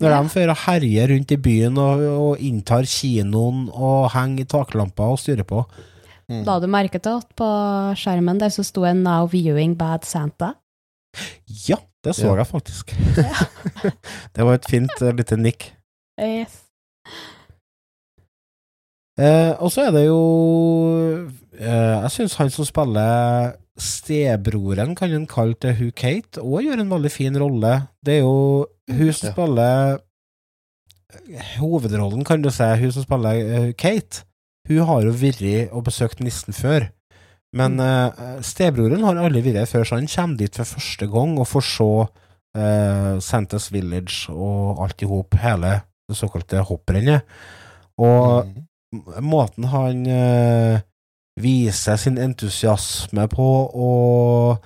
Når Ja. de fører og herjer rundt i byen og, og inntar kinoen og henger i taklampa og styrer på. Mm. La du merke til at på skjermen der så sto en 'Now viewing Bad Santa'? Ja, det så Ja. jeg faktisk. det var et fint uh, lite nikk. Yes. Eh, og så er det jo eh, Jeg syns han som spiller stebroren, kan en kalle til hun Kate, òg gjør en veldig fin rolle. Det er jo hun som Ja. spiller Hovedrollen, kan du si, hun som spiller uh, Kate, hun har jo vært og besøkt nissen før. Men uh, stebroren har aldri vært før, så han kommer dit for første gang og får se uh, Santas Village og alt i hop, hele det såkalte hopprennet. Og Mm. Måten han eh, viser sin entusiasme på, og,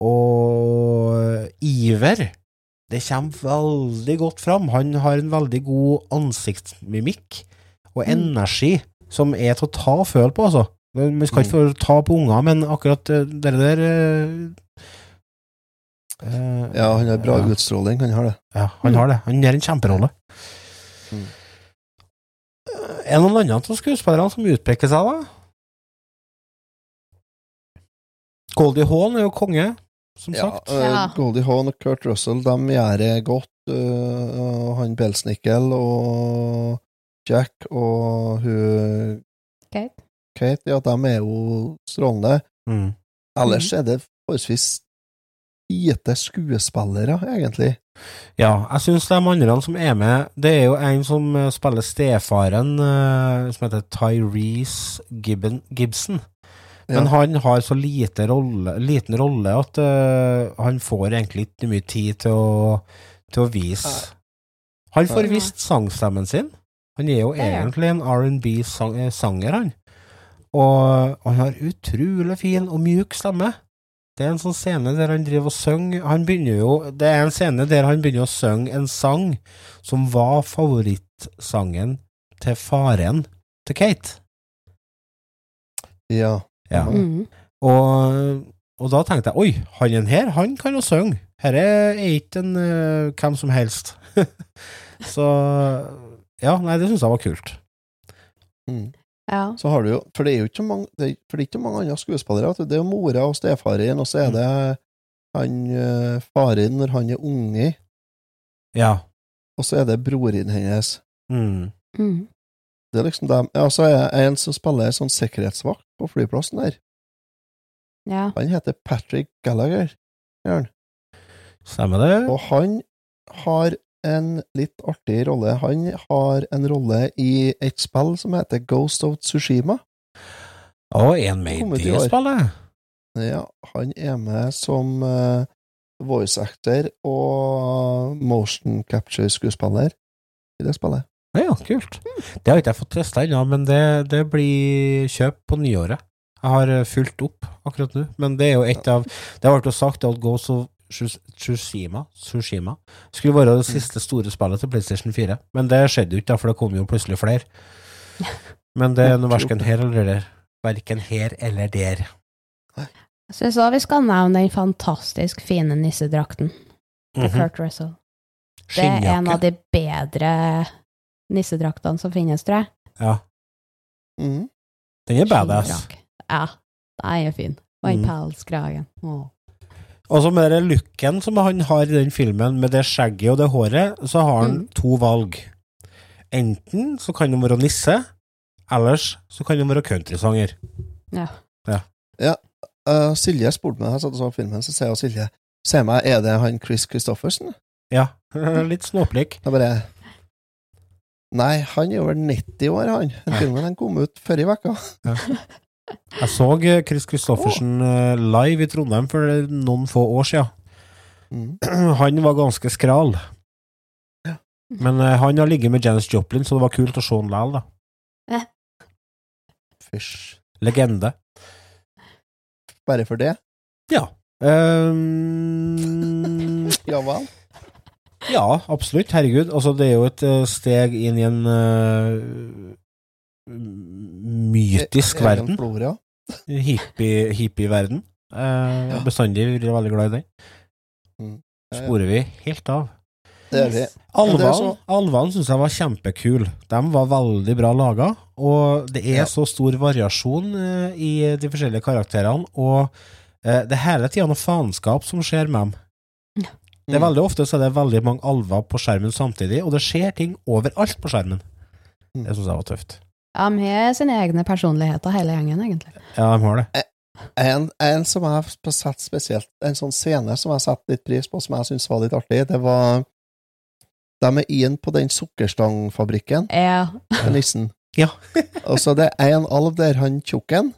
og iver, det kommer veldig godt fram. Han har en veldig god ansiktsmimikk og Mm. energi som er til å ta og føle på, altså. Man skal ikke få ta på unger, men akkurat eh, det der eh, Ja, han har bra ja. utstråling, han har det. Ja, han har det. Han gjør en kjemperolle. Mm. Er det noen andre av skuespillerne som utpeker seg, da? Goldie Hawn er jo konge, som Ja, sagt. eh, Ja. Goldie Hawn og Kurt Russell, de gjør det godt. Uh, han Belsnickel og Jack og hun Kate. Kate, ja, de er jo strålende. Mm. Ellers er det forholdsvis lite skuespillere, egentlig. Ja, jeg syns de andre som er med Det er jo en som eh, spiller stefaren, eh, som heter Tyrese Gibben, Gibson. Men Ja. han har så lite rolle, liten rolle at uh, han får egentlig ikke mye tid til å, til å vise Han får vist sangstemmen sin. Han er jo egentlig en R&B-sanger, han. Og han har utrolig fin og mjuk stemme. Det er en sånn scene der han driver og synger Han begynner jo Det er en scene der han begynner å synge en sang som var favorittsangen til faren til Kate. Ja. Ja. Mm. Og, og da tenkte jeg oi, han er her, han kan jo synge. Her er ikke en uh, hvem som helst. Så ja, nei, det syns jeg var kult. Mm. Ja. Så har du jo For det er jo ikke så mange, det er, for det er ikke mange andre skuespillere. vet du. Det er jo mora og stefaren, og så er det han eh, faren når han er unge, Ja. og så er det broren hennes. Mm. Mm. Det er liksom dem. Ja, så er det en som spiller sånn sikkerhetsvakt på flyplassen der. ja. Han heter Patrick Gallagher. gjør han. Stemmer det? Og han har en litt artig rolle. Han har en rolle i et spill som heter Ghost of Tsushima. Å, en med i det spillet? Ja, han er med som uh, voice actor og motion capture-skuespiller i det spillet. Ja, kult. Det har ikke jeg fått testa ennå, men det, det blir kjøp på nyåret. Jeg har eh, fulgt opp akkurat nå, men det er jo et av Det har vært jo sagt at Ghost of Tsushima, Tsushima skulle være det siste store spillet til PlayStation 4, men det skjedde jo ikke, da, for det kom jo plutselig flere. Men det er verken her eller der. Verken her eller der. Jeg syns òg vi skal nevne den fantastisk fine nissedrakten til Mhm. Kurt Russell. Det er en av de bedre nissedraktene som finnes, tror jeg. Ja, Mm. den er badass. Ja, den er fin. Og den Mm. pelskragen. Åh. Og så med den looken som han har i den filmen, med det skjegget og det håret, så har han Mm. to valg. Enten så kan han være nisse, ellers så kan han være countrysanger. Ja. Eh, Silje spurte meg jeg satt og så filmen, så sier Silje Se meg, er det han Chris Christoffersen? Ja, litt småplik. Jeg bare Nei, han er jo vel 90 år, han. Den filmen den kom ut før i vekka. Jeg så eh, Chris Christoffersen eh, live i Trondheim for noen få år siden. Mm. Han var ganske skral. Ja. Men eh, han har ligget med Janis Joplin, så det var kult å se han likevel, da. Fysj. Legende. Bare for det? Ja. Um, Ja vel? ja, absolutt. Herregud. Altså, det er jo et steg inn i en eh, mytisk e verden. Flora. Hippie- Hippie-verden. Eh, Ja. Bestandig vært veldig glad i den. Mm. Ja, ja. Sporer vi helt av. Det er vi. Alvene, så- syns jeg var kjempekule. De var veldig bra laga, og det er Ja. så stor variasjon eh, i de forskjellige karakterene, og eh, det er hele tida noe faenskap som skjer med dem. Det er veldig ofte så er det veldig mange alver på skjermen samtidig, og det skjer ting overalt på skjermen. Mm. Det syns jeg var tøft. Ja, med sine egne personligheter, hele gjengen, egentlig. Ja, de har det. En, en som jeg har sett spesielt, en sånn scene som jeg setter litt pris på, som jeg syns var litt artig, det var De er inn på den sukkerstangfabrikken Ja. nissen. Ja. Og så det er en alv der, han tjukken.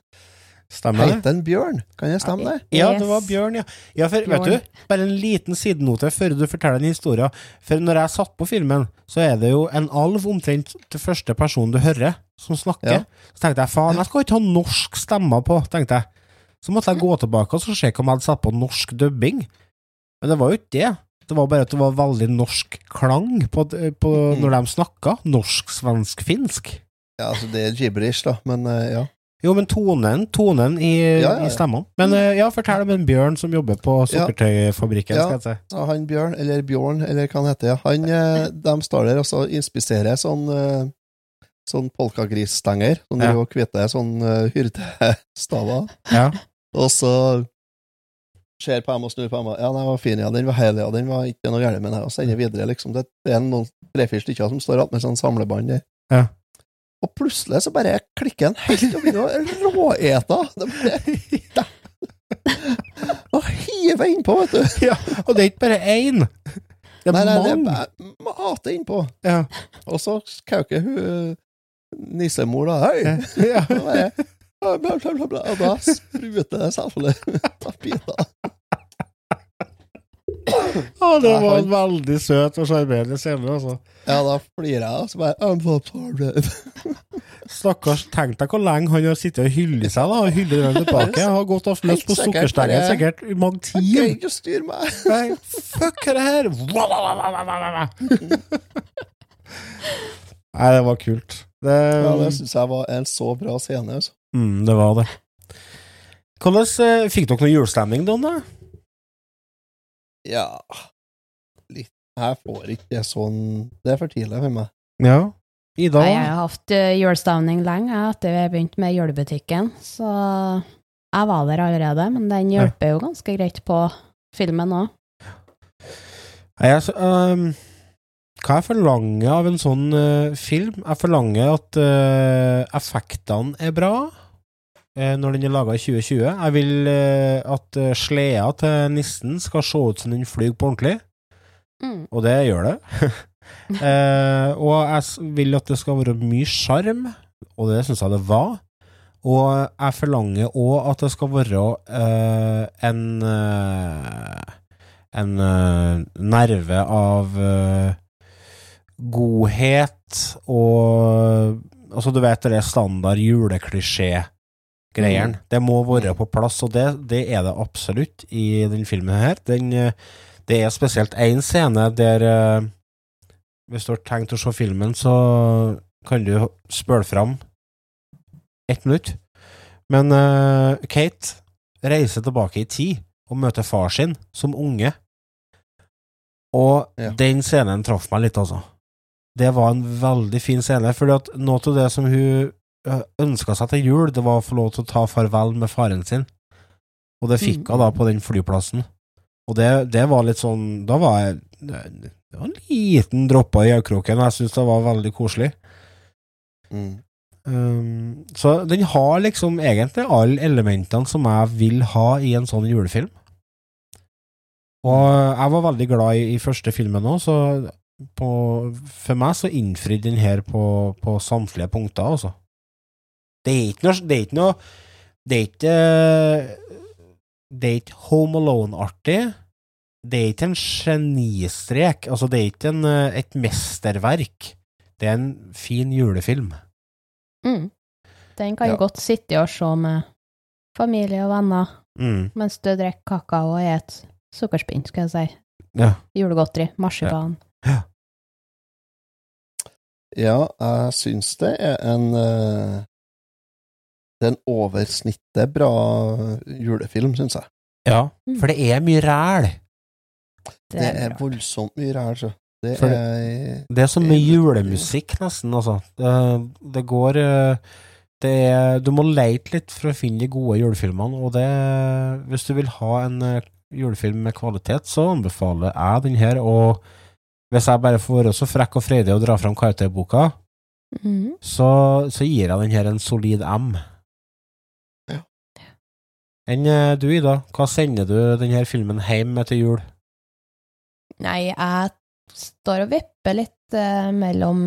Stemmer det? Heter den Bjørn? Kan jeg stemme, det? Ja, det var Bjørn, ja. ja for, Bjørn. Vet du, bare en liten sidenote før du forteller den historien. For når jeg satt på filmen, så er det jo en alv omtrent til første person du hører, som snakker. Ja. Så tenkte jeg faen, jeg skal ikke ha norsk stemmer på, tenkte jeg. Så måtte jeg gå tilbake og så se om jeg hadde satt på norsk dubbing. Men det var jo ikke det. Det var bare at det var veldig norsk klang på, på Mhm. når de snakka. Norsk, svensk, finsk. Ja, altså, det er gibberish, da, men eh, ja. Jo, men tonen, tonen i, Ja, ja, i stemmene. Men eh, ja, fortell om en bjørn som jobber på sukkertøyfabrikken, Ja. skal jeg si. Ja, han Bjørn, eller Bjørn, eller hva han heter, ja. han, eh, de står der og så inspiserer sånn eh, sånn polkagrisstenger, sånn Ja. røde og hvite sånn uh, hyrdestaver, Ja. og så ser på dem og snur på dem, ja, den var fin, ja, den var hel, ja, den var ikke noe gærent med den, og sender videre, liksom. Det, det er tre-fire stykker som står attmed med sånn samlebånd der. Ja. Og plutselig så bare klikker han helt og begynner å råete. Det bare Og hiver innpå, vet du. ja. Og det er ikke bare én. Det er Nei, nei, det er mange. bare mate innpå. Ja. Og så kauker hun nissemor, da. Hei! Ja. Og bare, bla, bla, bla, og da spruter det selvfølgelig av biter. Å, det var en veldig søt og sjarmerende scene, altså. Ja, da flirer jeg, og så bare. Stakkars, tenk deg hvor lenge han har sittet og hyllet seg, da. Og hyllet den tilbake. Har gått og løst på sukkerstengen sikkert, i mange Jeg greier ikke styre meg. Nei, fuck det her? Nei, det var kult. Det, Ja, det syns jeg var en så bra scene. Altså. mm, det var det. Hvordan eh, Fikk dere noe julestemning, Don? Ja Litt. Jeg får ikke sånn Det er for tidlig for meg. Ja. I dag Jeg har hatt julestavning julestemning lenge etter vi begynte med julebutikken, så jeg var der allerede, men den hjelper jo ganske greit på filmen òg. Nei, altså, øhm, hva jeg forlanger av en sånn uh, film? Jeg forlanger at uh, effektene er bra når den er laga i 2020. Jeg vil øh, at øh, sleda til nissen skal se ut som den flyr på ordentlig, Mm. og det gjør det. Eh, og jeg vil at det skal være mye sjarm, og det syns jeg det var. Og jeg forlanger òg at det skal være eh, en en nerve av godhet og Altså, du vet det er standard juleklisjé greieren. Det må være på plass, og det, det er det absolutt i den filmen her. Den, eh, det er spesielt én scene der eh, Hvis du har tenkt å se filmen, så kan du spøle fram ett minutt. Men uh, Kate reiser tilbake i tid og møter far sin som unge. Og Ja. den scenen traff meg litt, altså. Det var en veldig fin scene, for at noe av det som hun ønska seg til jul, det var å få lov til å ta farvel med faren sin. Og det fikk hun da på den flyplassen. Og det, det var litt sånn Da var jeg Det var en liten dråpe i øyekroken, og jeg syns det var veldig koselig. Mm. Um, så den har liksom egentlig alle elementene som jeg vil ha i en sånn julefilm. Og jeg var veldig glad i, i første filmen òg, så på, for meg så innfridde den her på, på samtlige punkter, altså. Det er ikke noe Det er ikke noe Det er ikke Det er ikke Home Alone-artig. Det er ikke en genistrek. Altså, det er ikke en, eh, et mesterverk. Det er en fin julefilm. Mm. Den kan Ja. godt sitte og se med familie og venner Mm. mens du drikker kakao og et sukkerspinn, skal jeg si. Ja. Julegodteri, marsipan. Ja, jeg syns det er en eh, Det er en oversnittet bra julefilm, syns jeg. Ja, Mm. for det er mye ræl. Det Det er er voldsomt mye ræl, så. Det det- er Det er som med julemusikk, nesten, altså. Det, det går eh, det er, Du må leite litt for å finne de gode julefilmene, og det Hvis du vil ha en eh, julefilm med kvalitet, så anbefaler jeg den her, og hvis jeg bare får være så frekk og freidig å dra fram karakterboka, Mhm. så, så gir jeg den her en solid M. Enn eh, du, Ida, hva sender du denne filmen hjem til jul? Nei, jeg står og vipper litt uh, mellom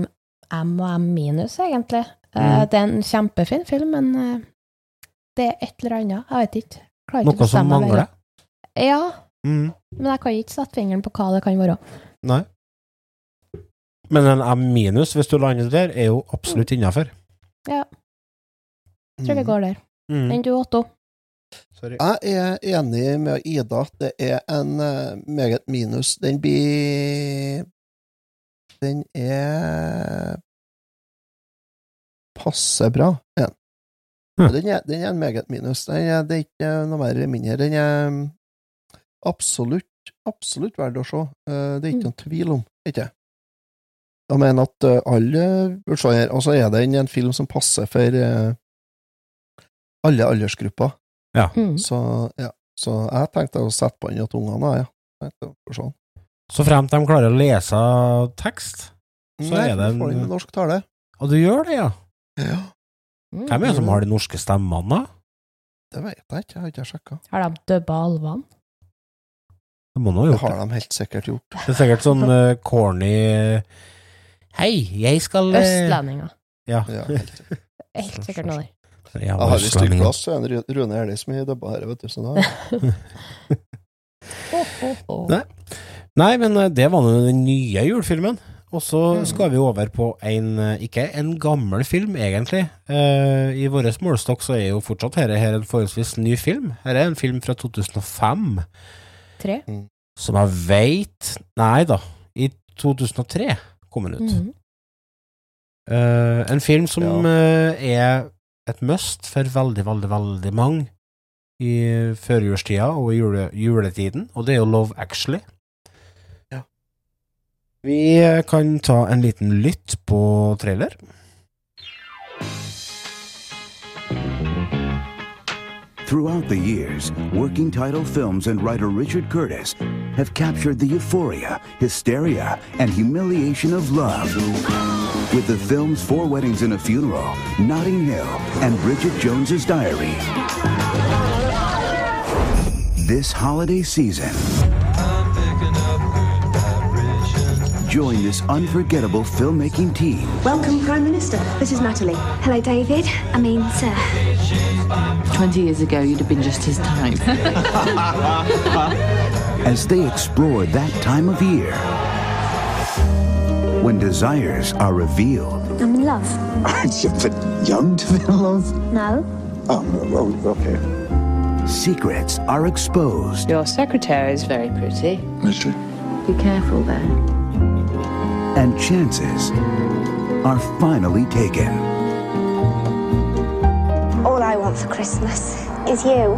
M og M minus, egentlig. Mm. Uh, Det er en kjempefin film, men uh, det er et eller annet. Jeg vet ikke. Klarer ikke Noe som mangler? veldig. Ja, Mm. men jeg kan ikke sette fingeren på hva det kan være. Nei. Men en M minus, hvis du lander der, er jo absolutt innafor. Ja, tror vi Mm. går der. Mm. Enn du, Otto? Sorry. Jeg er enig med Ida at det er en eh, meget minus. Den blir Den er passe bra, den. Hm. Den, er, den er en meget minus. Er, det er ikke noe mer eller mindre. Den er absolutt, absolutt verdt å se. Eh, Det er ikke noen tvil om, ikke Jeg mener at eh, alle bør se her. Og så er den en film som passer for alle aldersgrupper. Mm. Så, ja. så jeg tenkte å sette på den til ungene, ja. Tenkte å få. Så fremt de klarer å lese tekst, så Nei, er det Nei, får den en med norsk tale. Og du gjør det, ja? Ja, Mm. Hvem er det som har de norske stemmene, da? det vet jeg ikke, jeg har ikke sjekka. Har de dubba alvene? Det må de ha gjort. Det har de helt sikkert gjort. Det er sikkert sånn uh, corny Hei, jeg skal eh, Østlendinger. Ja. Ja, helt. Helt sikkert noe der. Jeg har lyst til styrkeplass, så er det Ru- Rune Erli som dubba her, vet du. Så da. Nei. Nei, men eh, det var nå den nye julefilmen. Og så Mm. skal vi over på en eh, ikke en gammel film, egentlig. Uh, I vår målestokk så er jo fortsatt dette her en forholdsvis ny film. Her er en film fra 2005, Tre. som jeg veit Nei da, i 2003 kom den ut. Mm -hmm. uh, en film som Ja. uh, er et must for veldig, veldig, veldig mange i førjulstida og i jule, juletiden, og det er jo Love Actually. Ja. Vi kan ta en liten lytt på trailer. Throughout the years, working title films and writer Richard Curtis have captured the euphoria, hysteria, and humiliation of love. With the films Four Weddings and a Funeral, Notting Hill, and Bridget Jones's Diary. This holiday season, join this unforgettable filmmaking team Welcome, Prime Minister. This is Natalie. Hello, David. I mean, sir. 20 years ago, you'd have been just his type. as they explore that time of year when desires are revealed I'm in love. Aren't you a bit young to be in love? Oh, no. Oh, okay. Secrets are exposed. Your secretary is very pretty. Is she? Be careful there. and chances are finally taken. All I want for Christmas is you.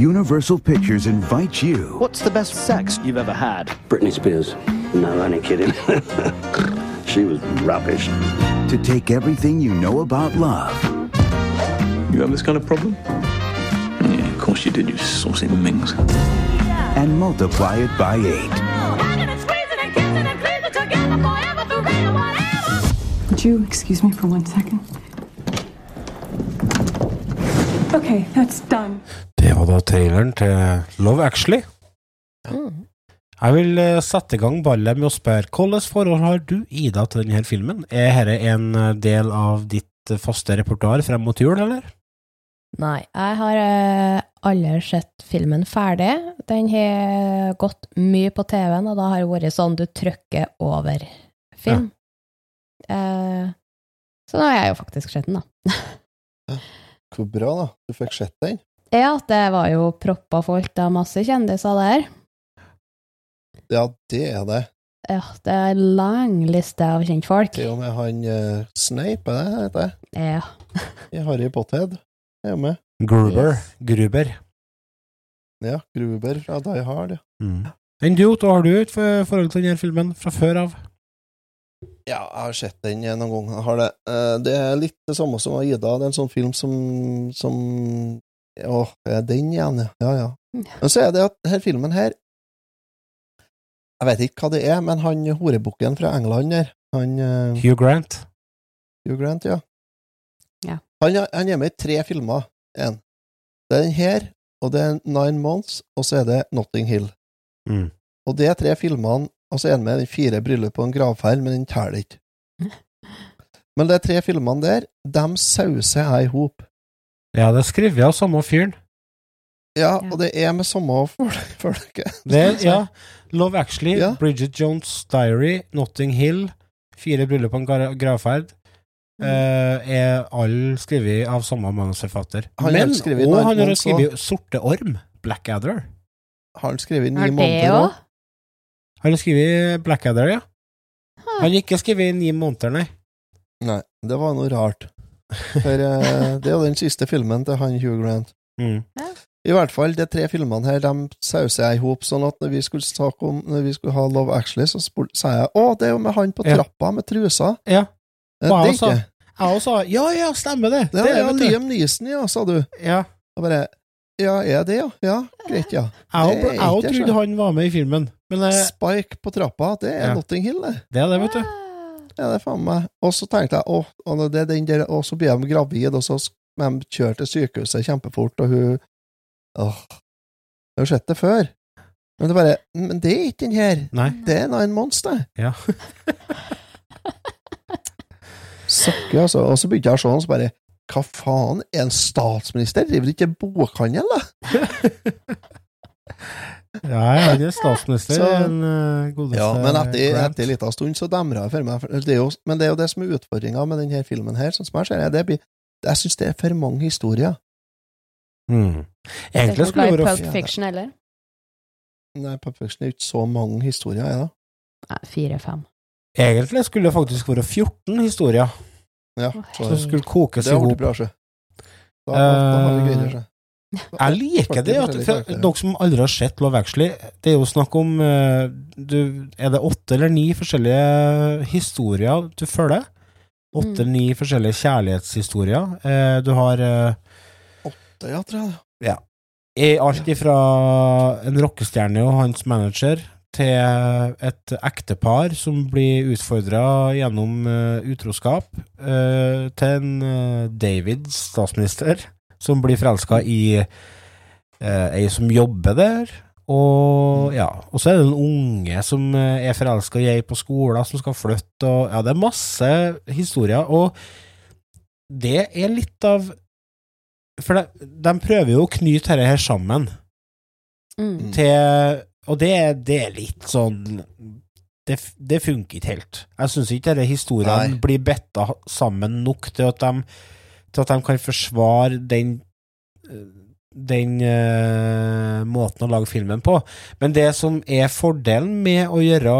Universal Pictures invites you What's the best sex you've ever had? Britney Spears. No, I ain't kidding. she was rubbish. to take everything you know about love You have this kind of problem? Yeah, of course you did, you saucy minx. and multiply it by eight. Would you excuse me for one second? Okay, that's done. Var da traileren til Love Actually. Jeg vil eh, sette i gang ballet med å spørre hvilket forhold har du, Ida, til denne filmen? Er dette en eh, del av ditt eh, faste repertoar frem mot jul, eller? Nei, jeg har aldri sett filmen ferdig. Den har gått mye på TV-en, og da har det vært sånn du trykker over film. Eh, så nå har jeg jo faktisk sett den, da. Hvor bra, da. Du fikk sett den. Ja, det var jo proppa fullt av masse kjendiser der. Ja, det er det. Ja, det er en lang liste av kjentfolk. Til og med han uh, Snape, er det heter det? Ja. I Harry Potthead er jo med. Gruber. Gruber. Ja, Gruber fra Die Hard, ja. Mm. Enn du, Otto, har du et forhold til denne filmen fra før av? Ja, jeg har sett den noen ganger. Det. Eh, det er litt det samme som Ida. Det er en sånn film som, som Er den igjen, ja. Ja, ja. Men så er det at denne filmen her Jeg vet ikke hva det er, men han horebukken fra England der, han eh, Hugh Grant. Hugh Grant, ja. Ja. Han, er- han er med i tre filmer. En. Det er den her, og det er Nine Months, og så er det Notting Hill. Mm. Og de tre filmene, og så er han med i de fire bryllup på en gravferd, men den teller ikke. Men de tre filmene der, dem sauser jeg i hop. Ja, det er skrevet av samme fyren. Ja, og det er med samme folket. Det ja, Love Actually, Ja. Bridget Jones' Diary, Notting Hill, Fire bryllup på en gra- gravferd, eh, er alle skrevet av samme manusforfatter. Men, og han har skrevet Sorte Orm, Blackadder. Har han skrevet ni Er måneder òg? Han har skrevet Blackadder, ja. Han har ikke skrevet ni måneder, nei. Nei, det var noe rart. For uh, det er jo den siste filmen til han Hugh Grant. Mm. I hvert fall, de tre filmene her, de sauser jeg i hop, sånn at når vi skulle snakke om Når vi skulle ha Love Actually, så sa jeg å, det er jo med han på Ja. trappa med trusa. Ja. Eh, Og jeg også. Jeg også ja, ja, stemmer det. Det det er ja. Liam Neeson, ja, sa du. Ja. Og bare Ja, er det, ja? Ja, greit, ja. Jeg òg- trodde han var med i filmen, men eh, Spike på trappa, det er Ja. Notting Hill, det. det er det, vet du. Ja, det er faen meg. Og så tenkte jeg, å, det er den der, og så blir de gravid, og så men de kjøre til sykehuset kjempefort, og hun Åh. Jeg har sett det før. Men det er bare Men det er ikke den her. Nei. Det er Nine Months, det. Ja. Søkker, altså. Og så begynte jeg å se den, så bare Hva faen? Er en statsminister? Driver ikke bokhandel, da? Ja, det er statsminister, Så- en uh, godeste Ja, men etter, etter en liten stund så demrer jeg for meg. Det er jo, men det er jo det som er utfordringa med denne filmen her, sånn som jeg ser det. det blir, jeg syns det er for mange historier. Mm. Egentlig skulle det vært Pulp Fiction eller? Nei, Pulp Fiction er ikke så mange historier, er det? Nei, fire-fem. Egentlig skulle det faktisk være 14 historier Ja, som skulle kokes det i har blitt hop. bra, sjø. Da, da da vi greid det, sjø. Jeg liker det, at for dere som aldri har sett Love Actually, det er jo snakk om eh, du, Er det åtte eller ni forskjellige historier du følger? Åtte eller ni forskjellige kjærlighetshistorier. Eh, du har Åtte, ja, tror jeg. Ja. I alt ifra en rockestjerne og hans manager til et ektepar som blir utfordra gjennom eh, utroskap, eh, til en eh, David, statsminister, som blir forelska i eh, ei som jobber der. Og ja, og så er det en unge som eh, er forelska i ei på skolen, som skal flytte, og ja, det er masse historier, og det er litt av For de, de prøver jo å knyte dette her sammen Mm. til Og det, det er litt sånn det, det funker ikke helt. Jeg syns ikke disse historiene blir bitta sammen nok til at de til at de kan forsvare den den uh, måten å lage filmen på. Men det som er fordelen med å gjøre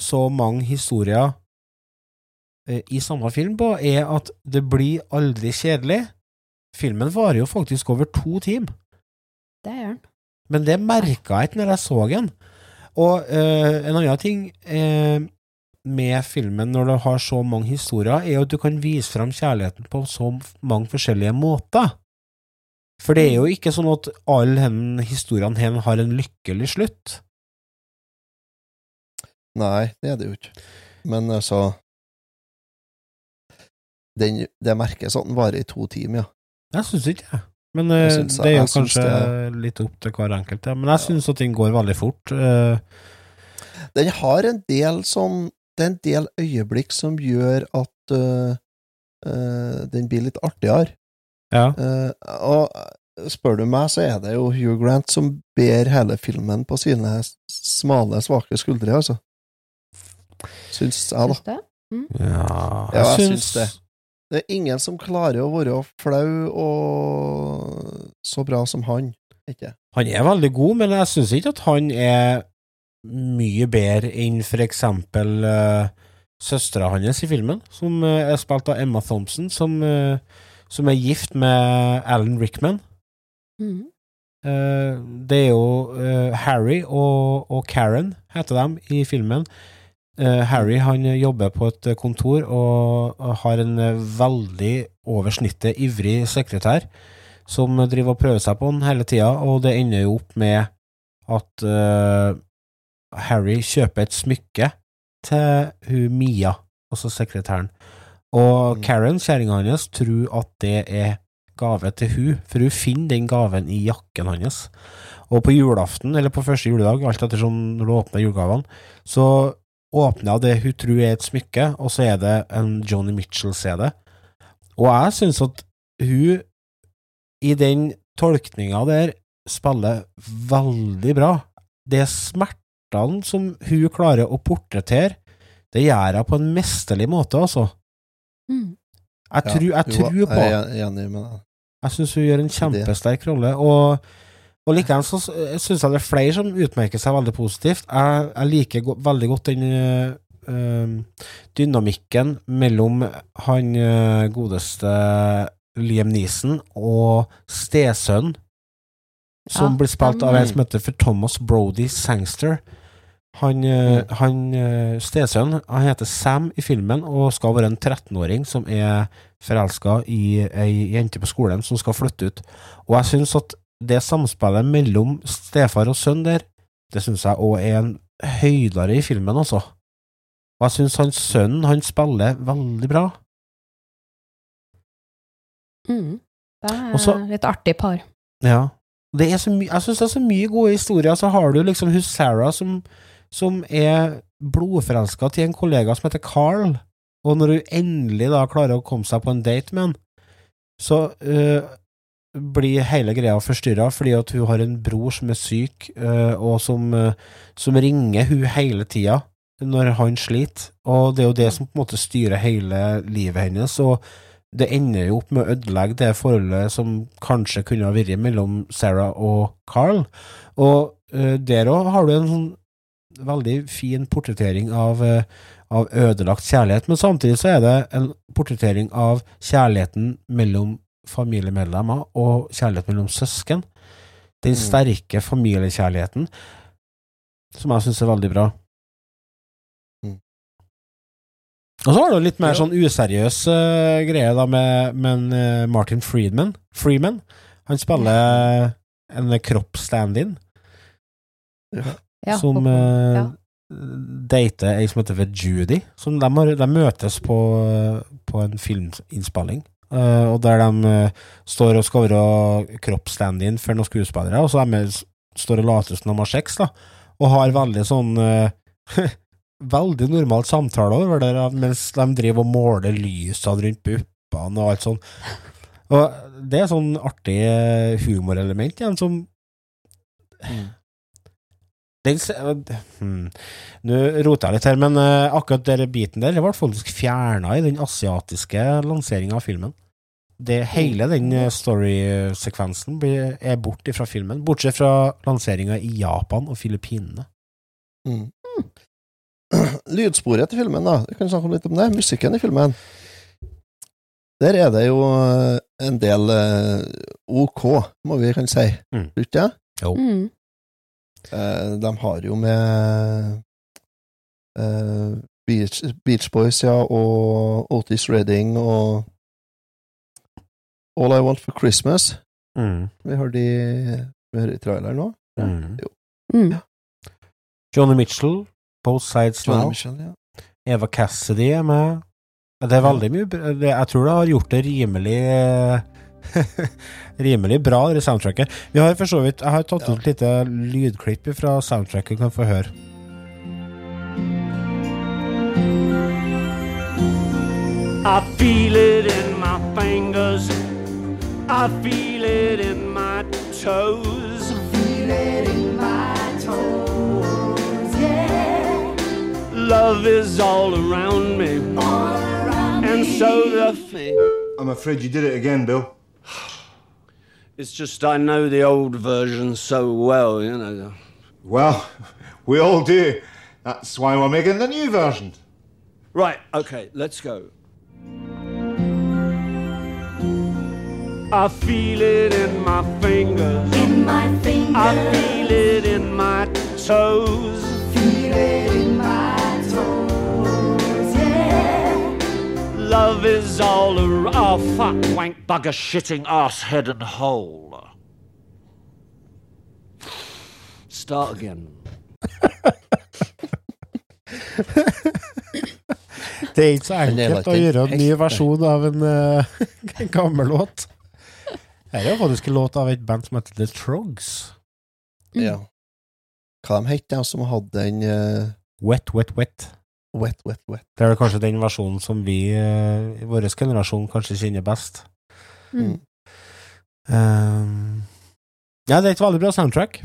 så mange historier uh, i samme film på, er at det blir aldri kjedelig. Filmen varer jo faktisk over to timer. Det gjør den. Men det merka jeg ikke når jeg så den. Og uh, en annen ting eh, med filmen, når du har så mange historier, er jo at du kan vise fram kjærligheten på så mange forskjellige måter. For det er jo ikke sånn at alle historiene her har en lykkelig slutt. Nei, det er det jo ikke. Men altså den, Det merkes at den varer i to timer, ja. Jeg syns ikke det. Men eh, Jeg syns- det er jo kanskje det- litt opp til hver enkelt. Ja. Men jeg syns at den går veldig fort. eh, Den har en del sånn Det er en del øyeblikk som gjør at uh, uh, den blir litt artigere. Ja. Uh, og spør du meg, så er det jo Hugh Grant som ber hele filmen på sine smale, svake skuldre, altså. Syns jeg, da. Mm. Ja, Ja, jeg syns- syns det. Det er ingen som klarer å være flau og så bra som han. Ikke? Han er veldig god, men jeg syns ikke at han er mye bedre enn for eksempel uh, søstera hans i filmen, som uh, er spilt av Emma Thompson, som, uh, som er gift med Alan Rickman. Mm. Uh, det er jo Harry og, og Karen, heter de i filmen. Harry han jobber på et kontor og, har en veldig over snittet ivrig sekretær som driver og prøver seg på han hele tida, og det ender jo opp med at Harry kjøper et smykke til hun Mia, altså sekretæren. Og Karen, kjerringa hans, tror at det er gave til hun, for hun finner den gaven i jakken hans. Og på julaften, eller på første juledag, alt ettersom når du åpner julegavene, så åpner hun det hun tror er et smykke, og så er det en Joni Mitchell-CD. Og jeg synes at hun, i den tolkninga der, spiller veldig bra. Det er smertene som hun klarer å portrettere, det gjør hun på en mesterlig måte, altså. Mm. Jeg, tror, jeg tror på Jeg jeg syns hun gjør en kjempesterk rolle, og, og likevel så syns jeg det er flere som utmerker seg veldig positivt. Jeg, jeg liker go veldig godt den øh, dynamikken mellom han øh, godeste Liam Neeson og stesønnen, som Ja, blir spilt av en som heter for Thomas Brody Sangster. Han, øh, han øh, stesønnen han heter Sam i filmen og skal være en 13-åring som er forelska i ei jente på skolen som skal flytte ut. Og jeg syns at det samspillet mellom stefar og sønn der, det syns jeg òg er en høydere i filmen, altså. Og jeg syns han sønnen, han spiller veldig bra. Mm. Det er et litt artig par. Ja. Det er så jeg syns det er så mye gode historier. Så har du liksom hun Sarah som, som er blodforelska til en kollega som heter Carl, og når hun endelig da klarer å komme seg på en date med han, så øh, blir hele greia forstyrra fordi at hun har en bror som er syk, øh, og som, øh, som ringer hun hele tida når han sliter, og det er jo det som på en måte styrer hele livet hennes, og det ender jo opp med å ødelegge det forholdet som kanskje kunne ha vært mellom Sarah og Carl. Og der òg har du en sånn veldig fin portrettering av, eh, av ødelagt kjærlighet, men samtidig så er det en portrettering av kjærligheten mellom familiemedlemmer og kjærlighet mellom søsken. Den sterke familiekjærligheten, som jeg syns er veldig bra. Mm. Og så har du litt mer sånn useriøs uh, greie da med, med eh, Martin Friedman. Freeman. Han spiller en kropp-stand-in Ja, som og- eh, ja. dater ei som heter for Judy. Som de, har, de møtes på, på en filminnspilling. Uh, og der de uh, står og skal være kropp-stand-in for noen skuespillere, og så de står og later som de har sex, da. Og har veldig sånn uh, Veldig normalt samtale over der mens de driver og måler lysene rundt puppene og alt sånn. Og det er sånn artig eh, humorelement igjen, som se- hmm. Nå roter jeg litt her, men eh, akkurat den biten der ble faktisk fjerna i den asiatiske lanseringa av filmen. det, hele den eh, story-sekvensen er borte fra filmen, bortsett fra lanseringa i Japan og Filippinene. Mm. Lydsporet til filmen, da. Vi kan snakke litt om det. Musikken i filmen. Der er det jo eh, en del OK, må vi kan si. Mm. Ikke det? Jo. Mm. Eh, de har jo med eh, Beach, Beach Boys, ja, og Otis Redding og All I Want for Christmas. Mm. Vi har de vi hører i traileren nå. Mm. Jo. Mm. Johnny Mitchell, Both Sides Johnny Now. Mitchell, ja. Eva Cassidy er med. Det er veldig mye Jeg tror det har gjort det rimelig Rimelig bra, det soundtracket. Vi har for så vidt Jeg har tatt ut et lite lydklipp fra soundtracket, kan få høre. I feel it in my fingers. I feel it in my toes. feel it in my toes, yeah. Love is all around me. and so the thing. I'm afraid you did it again, Bill. It's just I know the old version so well, you know. Well, we all do. That's why we're making the new version. Right, okay, let's go. I feel it in my fingers. In my fingers. I feel it in my toes. Feel it in my Love is all a Oh, fuck, wank, bugger, shitting, ass, head, and hole. Start again. Det er ikke så enkelt å gjøre en ny versjon av en uh, en gammel låt. Det er faktisk en låt av et band som heter The Trogs. Ja. Hva de het de som hadde den uh... Wet, Wet, Wet. Wet, Wet, Wet? Det er vel kanskje den versjonen som vi eh, i vår generasjon kanskje kjenner best. Mm. Um, ja, det er et veldig bra soundtrack.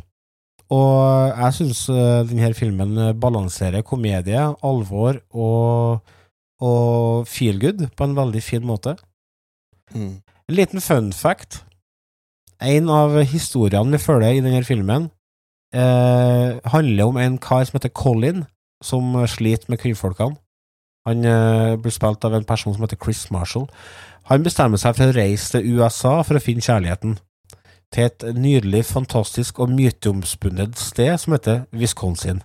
Og jeg syns denne filmen eh, balanserer komedie, alvor og, og feel good på en veldig fin måte. Mm. En liten fun fact. En av historiene vi følger i denne filmen, eh, handler om en kar som heter Colin, som sliter med kvinnfolkene. Han eh, blir spilt av en person som heter Chris Marshall. Han bestemmer seg for å reise til USA for å finne kjærligheten. Til et nydelig, fantastisk og myteomspunnet sted som heter Wisconsin.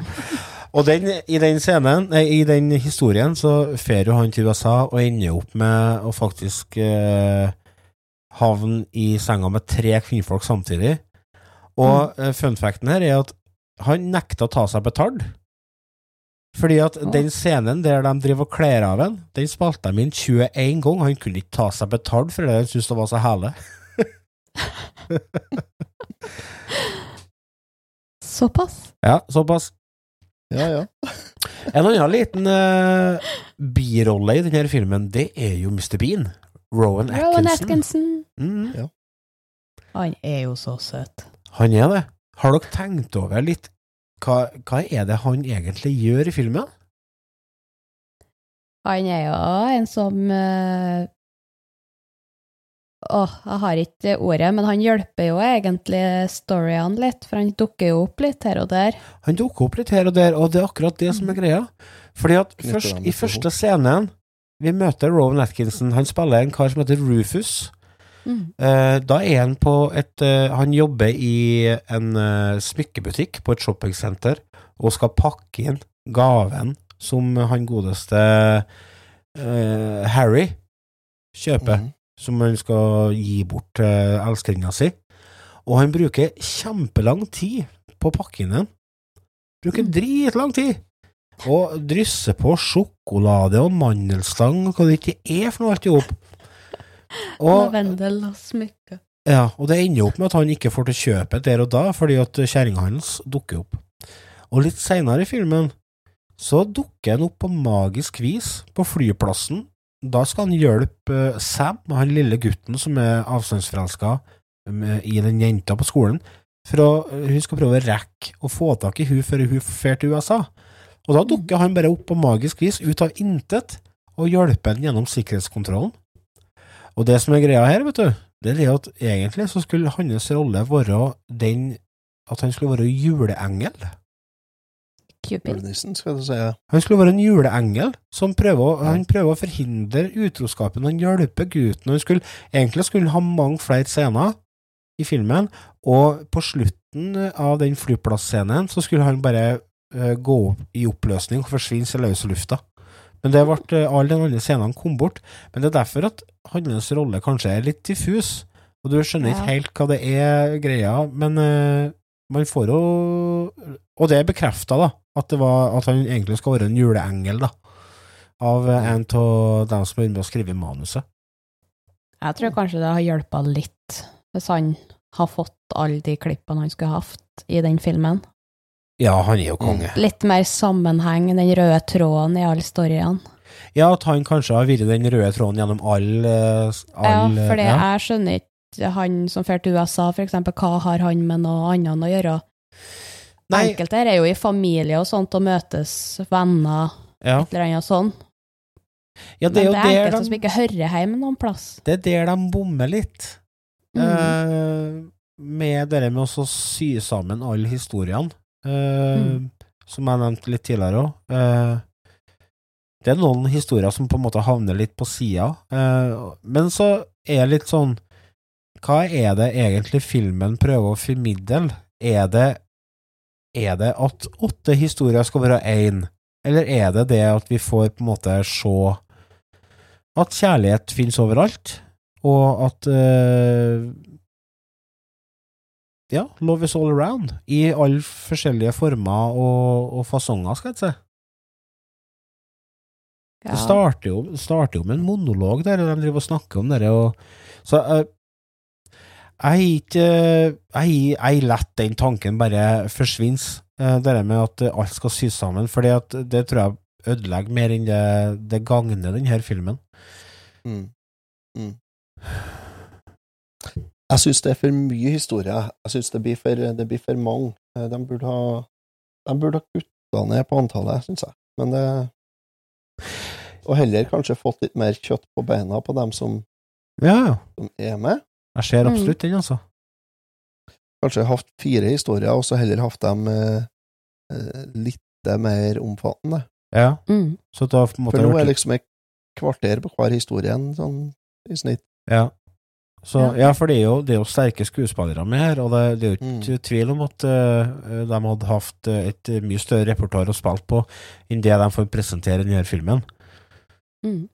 og den, i den scenen, nei, i den historien, så fer jo han til USA og ender opp med å faktisk eh, havne i senga med tre kvinnfolk samtidig. Og mm. funfacten her er at han nekta å ta seg betalt. Fordi at den scenen der de driver og kler av en, den spilte de inn 21 ganger. Han kunne ikke ta seg betalt for det, han syntes det var så herlig. Såpass? Ja, såpass. Ja, ja. En annen liten uh, birolle i denne filmen, det er jo Mr. Bean. Rowan Atkinson. Rowan Atkinson. Mm. Ja. Han er jo så søt. Han er det. Har dere tenkt over litt hva, hva er det han egentlig gjør i filmen? Han er jo en som eh, Åh, jeg har ikke ordet, men han hjelper jo egentlig storyene litt, for han dukker jo opp litt her og der. Han dukker opp litt her og der, og det er akkurat det som er greia. Fordi at først, i første scenen vi møter Rowan Atkinson. Han spiller en kar som heter Rufus. Mm. Da er han på et eh, Han jobber i en eh, smykkebutikk på et shoppingsenter og skal pakke inn gaven som han godeste Harry kjøper, mm. som han skal gi bort til elskerinna si. Og han bruker kjempelang tid på å pakke inn den. Bruker dritlang tid. Og drysser på sjokolade og mandelstang og hva det ikke er for noe alt i hop. Og Lavendel og smykker. ja, og det ender opp med at han ikke får til kjøpet der og da, fordi at kjerringa hans dukker opp. Og litt seinere i filmen så dukker han opp på magisk vis på flyplassen. Da skal han hjelpe eh, Sam, han lille gutten som er avstandsforelska i den jenta på skolen, for å, hun skal prøve å rekke å få tak i hun før hun drar til USA. Og da dukker han bare opp på magisk vis, ut av intet, og hjelper henne gjennom sikkerhetskontrollen. Og det som er greia her, vet du, det er at egentlig så skulle hans rolle være den at han skulle være juleengel. Cupid. Julenissen, skal du si. Han skulle være en juleengel som prøver, han prøver å forhindre utroskapen. Han hjelper gutten. Han skulle, egentlig skulle han ha mange flere scener i filmen, og på slutten av den flyplassscenen så skulle han bare uh, gå opp i oppløsning og forsvinne i løse lufta. Men det ble, eh, alle de andre scenene kom bort. Men det er derfor at hans rolle kanskje er litt diffus, og du skjønner Ja. ikke helt hva det er greia, men uh, man får jo Og det er bekrefta, da, at, det var, at han egentlig skal være en juleengel, da. Av en av dem som er med å skrive manuset. Jeg tror kanskje det har hjulpet litt, hvis han har fått alle de klippene han skulle hatt i den filmen. Ja, han er jo konge. Litt mer sammenheng, den røde tråden i alle storyene. Ja, at han kanskje har vært den røde tråden gjennom all, eh, Ja, for det ja. jeg skjønner ikke han som drar til USA, for eksempel, hva har han med noe annet å gjøre? Nei. Enkelte her er jo i familie og sånt, og møtes venner, Ja. et eller annet sånn. Ja, det er Men det er enkelte de- som ikke hører hjemme noen plass. Det er der de bommer litt. Mm. Uh, med det med å sy sammen alle historiene, eh, Mm. som jeg nevnte litt tidligere òg. det er noen historier som på en måte havner litt på sida, eh, men så er det litt sånn Hva er det egentlig filmen prøver å formidle? Er det, er det at åtte historier skal være én, eller er det det at vi får på en måte se at kjærlighet finnes overalt, og at eh, ja, love is all around, i alle forskjellige former og, og fasonger, skal jeg si. Det starter jo, starter jo med en monolog der, og de driver og snakker om det, og så eh, jeg er ikke Jeg lett den tanken bare forsvinner, eh, det der med at alt skal sys sammen, for det tror jeg ødelegger mer enn det, det gagner denne filmen. Mm. Mm. Jeg syns det er for mye historie. Jeg syns det, blir for- det blir for mange. Eh, De burde ha De burde ha kutta ned på antallet, syns jeg. Men det Og heller kanskje fått litt mer kjøtt på beina på dem som, Ja, ja. som er med. Jeg ser absolutt den, altså. Kanskje hatt fire historier, og så heller hatt dem eh, eh, litt mer omfattende. Ja. Mm. Så da på For nå er liksom et kvarter på hver historie sånn i snitt. Ja. Så, Ja. ja. for det er, jo, det er jo sterke skuespillere med her, og det, det er jo Mm. ikke tvil om at uh, de hadde hatt eh, et mye større repertoar å spille på enn det de får presentere i denne filmen. Mm.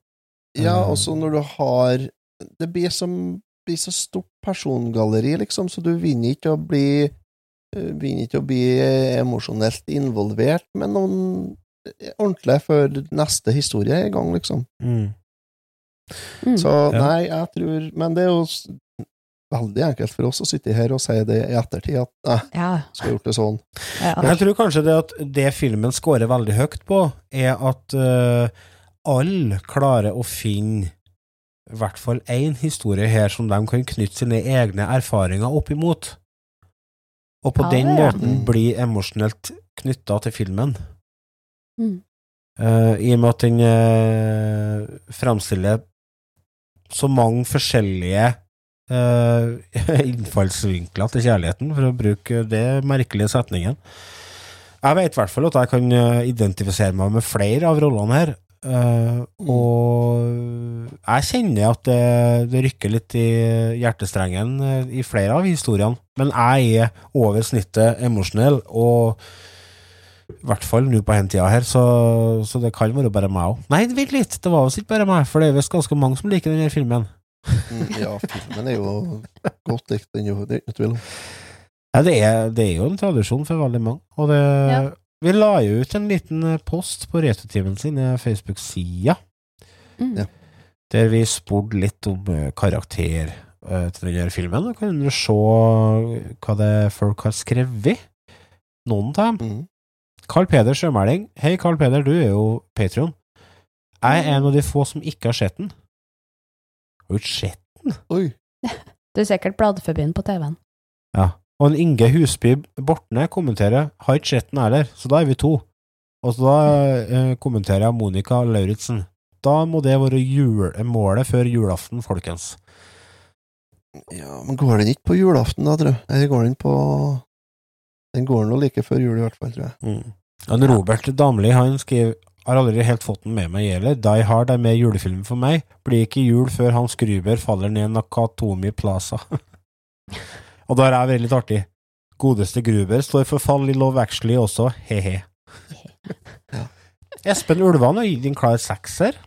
Ja, Eh. også når du har Det blir, som, blir så stort persongalleri, liksom, så du vinner ikke å bli Begynner Vinner ikke å bli emosjonelt involvert med noen ordentlig før neste historie er i gang, liksom. Mm. Så nei, jeg tror Men det er jo veldig enkelt for oss å sitte her og si det i ettertid, at nei, Ja. skulle gjort det sånn. Ja. jeg tror kanskje det at det filmen scorer veldig høyt på, er at uh, alle klarer å finne i hvert fall én historie her som de kan knytte sine egne erfaringer opp imot. Og på Ja, den måten bli emosjonelt knytta til filmen. Mm. Uh, I og med at den uh, fremstiller så mange forskjellige uh, innfallsvinkler til kjærligheten, for å bruke det merkelige setningen. Jeg vet i hvert fall at jeg kan eh, identifisere meg med flere av rollene her. Uh, og jeg kjenner at det, det rykker litt i hjertestrengen i flere av historiene. Men jeg er over snittet emosjonell, og i hvert fall nå på den tida her, så, så det kan være bare meg òg. Nei, vent litt, det var visst ikke bare meg, for det er visst ganske mange som liker denne filmen. Mm, ja, filmen er jo godt likt, den er jo, det er ikke tvil om. Ja, det er, det er jo en tradisjon for veldig mange. Og det, Ja. vi la jo ut en liten eh, post på Retrotimen sine Facebook-sider, Mm. Ja. der vi spurte litt om eh, karakter eh, til denne filmen. Da kan du se hva det folk har skrevet. Noen av dem. Mm. Carl Peder Sjømæling. Hei, Carl Peder, du er jo Patrion. Jeg er en av de få som ikke har sett den. Har du ikke sett den? Oi. Du er sikkert bladforbyen på TV-en. Ja. Og en Inge Husby Bortne kommenterer har ikke sett den heller, så da er vi to. Og så da eh, kommenterer jeg Monica Lauritzen. da må det være jul, målet før julaften, folkens. Ja, men går den ikke på julaften, da, tror jeg? Eller går den på Den går nå like før jul, i hvert fall, tror jeg. Mm. Han Robert Damli han skriver har aldri helt fått den med meg heller. Die Hard er med julefilmen for meg. Blir ikke jul før Hans Gruber faller ned Nakatomi Plaza. Og da er jeg veldig artig. Godeste Gruber står for fall i Love Actually også, he-he. Espen Ulvan har gitt en klar sekser.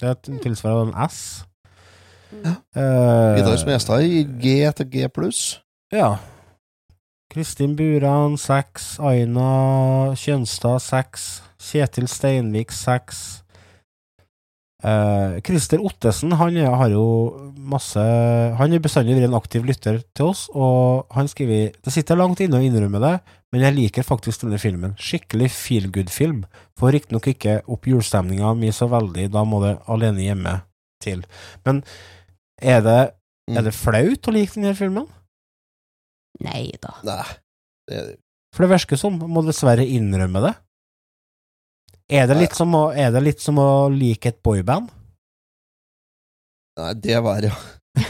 Det tilsvarer en S. Ja. Uh, Vidar Smestad gir G til G pluss. Ja. Kristin Buran, seks. Aina Kjønstad, seks. Kjetil Steinvik, seks. Eh, Christer Ottesen han er, har jo masse Han er bestandig vært en aktiv lytter til oss, og han skriver Det sitter langt inne å innrømme det, men jeg liker faktisk denne filmen. Skikkelig feel good-film. Får riktignok ikke opp julestemninga mi så veldig, da må det alene hjemme til. Men er det, er det flaut å like denne filmen? Nei da. Nei. Det er For det virker sånn, må dessverre innrømme det. Er det litt som å, er det litt som å like et boyband? Nei, det var ja.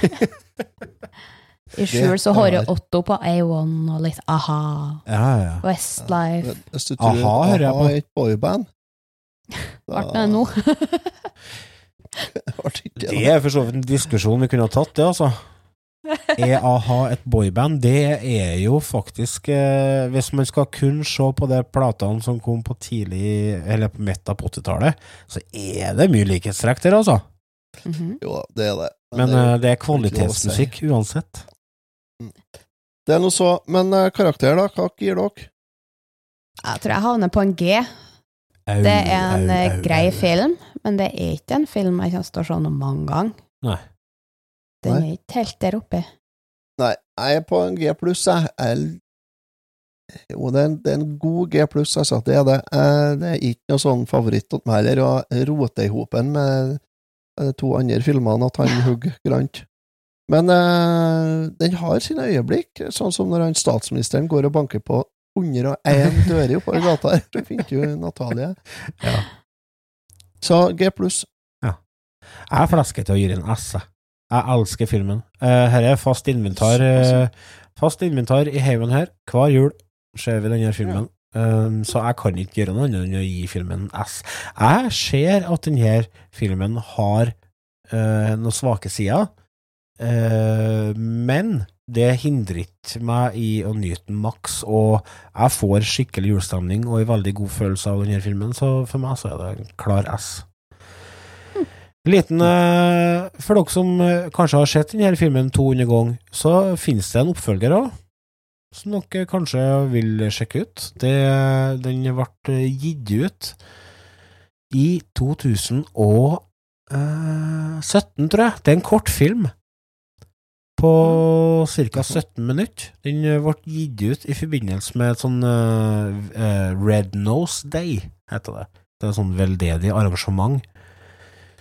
I skjul så har jeg Otto på A1 og litt a-ha. Ja, ja. Westlife. Hvis du tror Aha, hører jeg på. er et boyband Hva Ble det nå? Det er for så vidt en diskusjon vi kunne ha tatt, det, altså. Er a-ha et boyband? Det er jo faktisk eh, Hvis man skal kun se på de platene som kom på tidlig Eller på midt av 80-tallet, så er det mye likhetstrekk der, altså. Jo, det er det. Men det eh, er det er si. kvalitetsmusikk uansett. Det er noe så Men eh, karakter, da? Hva gir dere? Jeg tror jeg havner på en G. Au, Det er en au, eh, au, grei au. film, men det er ikke en film jeg kommer til å se noen mange ganger. Nei. Den Nei. er ikke helt der oppe. Nei, jeg er på en G pluss, jeg. Jeg- Jo, det er, en, det er en god G pluss, altså. Det er det. Eh, Det er ikke noe sånn favoritt hos meg heller, å rote i hopen med de to andre filmene at han hugger grant. Men øh, den har sine øyeblikk, sånn som når han statsministeren går og banker på 101 dører oppover gata her Du finner jo Natalie. Ja. Så G pluss. Jeg er til å gi en S. jeg. Jeg elsker filmen. Uh, her er fast inventar eh, Fast inventar i heimen her. Hver jul ser vi denne filmen. Um, så jeg kan ikke gjøre noe annet enn å gi filmen en S. Jeg ser at denne filmen har uh, noen svake sider, uh, men det hindrer ikke meg i å nyte den maks, og jeg får skikkelig julestemning og en veldig god følelse av denne filmen, så for meg så er det en klar S. Liten eh, For dere som eh, kanskje har sett denne filmen 200 ganger, så finnes det en oppfølger òg, som dere kanskje vil sjekke ut. Det, den ble eh, gitt ut i 2017, tror jeg. Det er en kortfilm på ca. 17 minutter. Den ble gitt ut i forbindelse med et sånn Red Nose Day, heter det. Det er et sånn veldedig arrangement.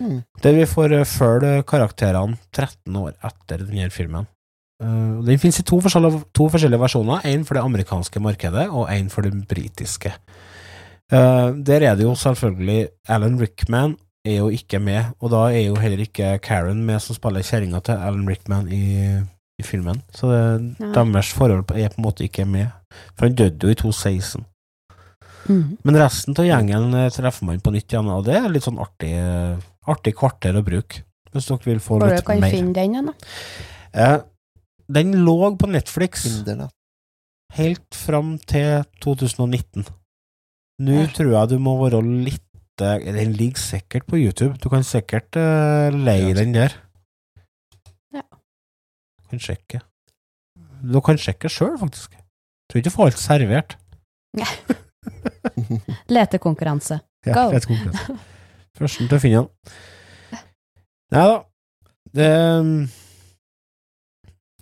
Mm. Der vi får eh, følge karakterene 13 år etter denne filmen. Eh, den finnes i to forskjellige, to forskjellige versjoner, én for det amerikanske markedet og én for det britiske. Eh, der er det jo selvfølgelig Alan Rickman er jo ikke med, og da er jo heller ikke Karen med som spiller kjerringa til Alan Rickman i, i filmen. Så det, deres forhold er på en måte ikke med, for han døde jo i 2016. Mhm. Men resten av gjengen eh, treffer man på nytt igjen, og det er litt sånn artig, eh, artig kvarter å bruke, hvis dere vil få Hvor du litt kan mer. finne den da? Eh, den lå på Netflix Internet. helt fram til 2019. Nå Ja. tror jeg du må være litt eh, Den ligger sikkert på YouTube. Du kan sikkert uh, leie Ja. den der. Ja. Kan sjekke. Du kan sjekke sjøl, faktisk. Tror ikke du får alt servert. Letekonkurranse. Go! Ja, letekonkurranse. Førsten til å finne den. Nei da. Det,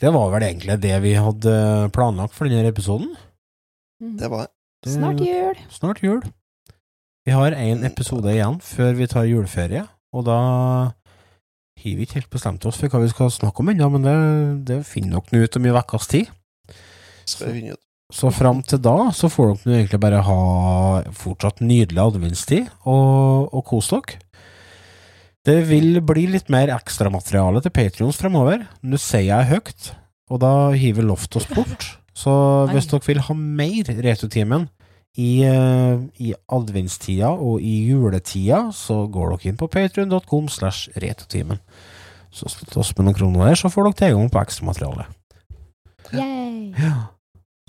det var vel egentlig det vi hadde planlagt for denne episoden. Det var det. Snart jul. Snart jul. Vi har én episode igjen før vi tar juleferie, og da har vi ikke helt bestemt oss for hva vi skal snakke om ennå, men det, det finner dere nå ut om i ukas tid. Skal vi finne ut. Så fram til da så får dere egentlig bare ha fortsatt nydelig adventstid og, og kos dere. Det vil bli litt mer ekstramateriale til Patrions fremover. Nå sier jeg høyt, og da hiver loftet oss bort. Så hvis dere vil ha mer Retrotimen i, eh, i adventstida og i juletida, så går dere inn på patrion.com slash retotimen. Så slutt oss med noen kroner der, så får dere tilgang på ekstramateriale. Yay.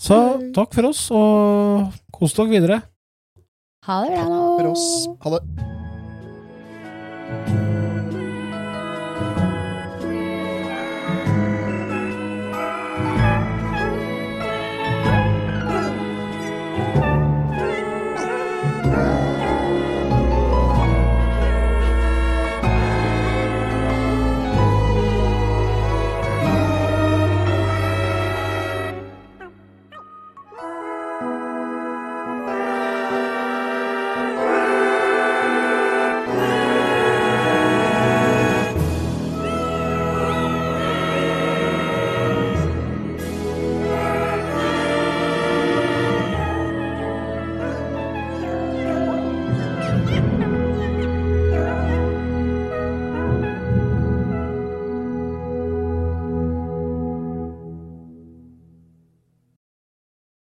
Så takk for oss, og kos dere videre. Ha det bra nå. Takk For oss. Ha det.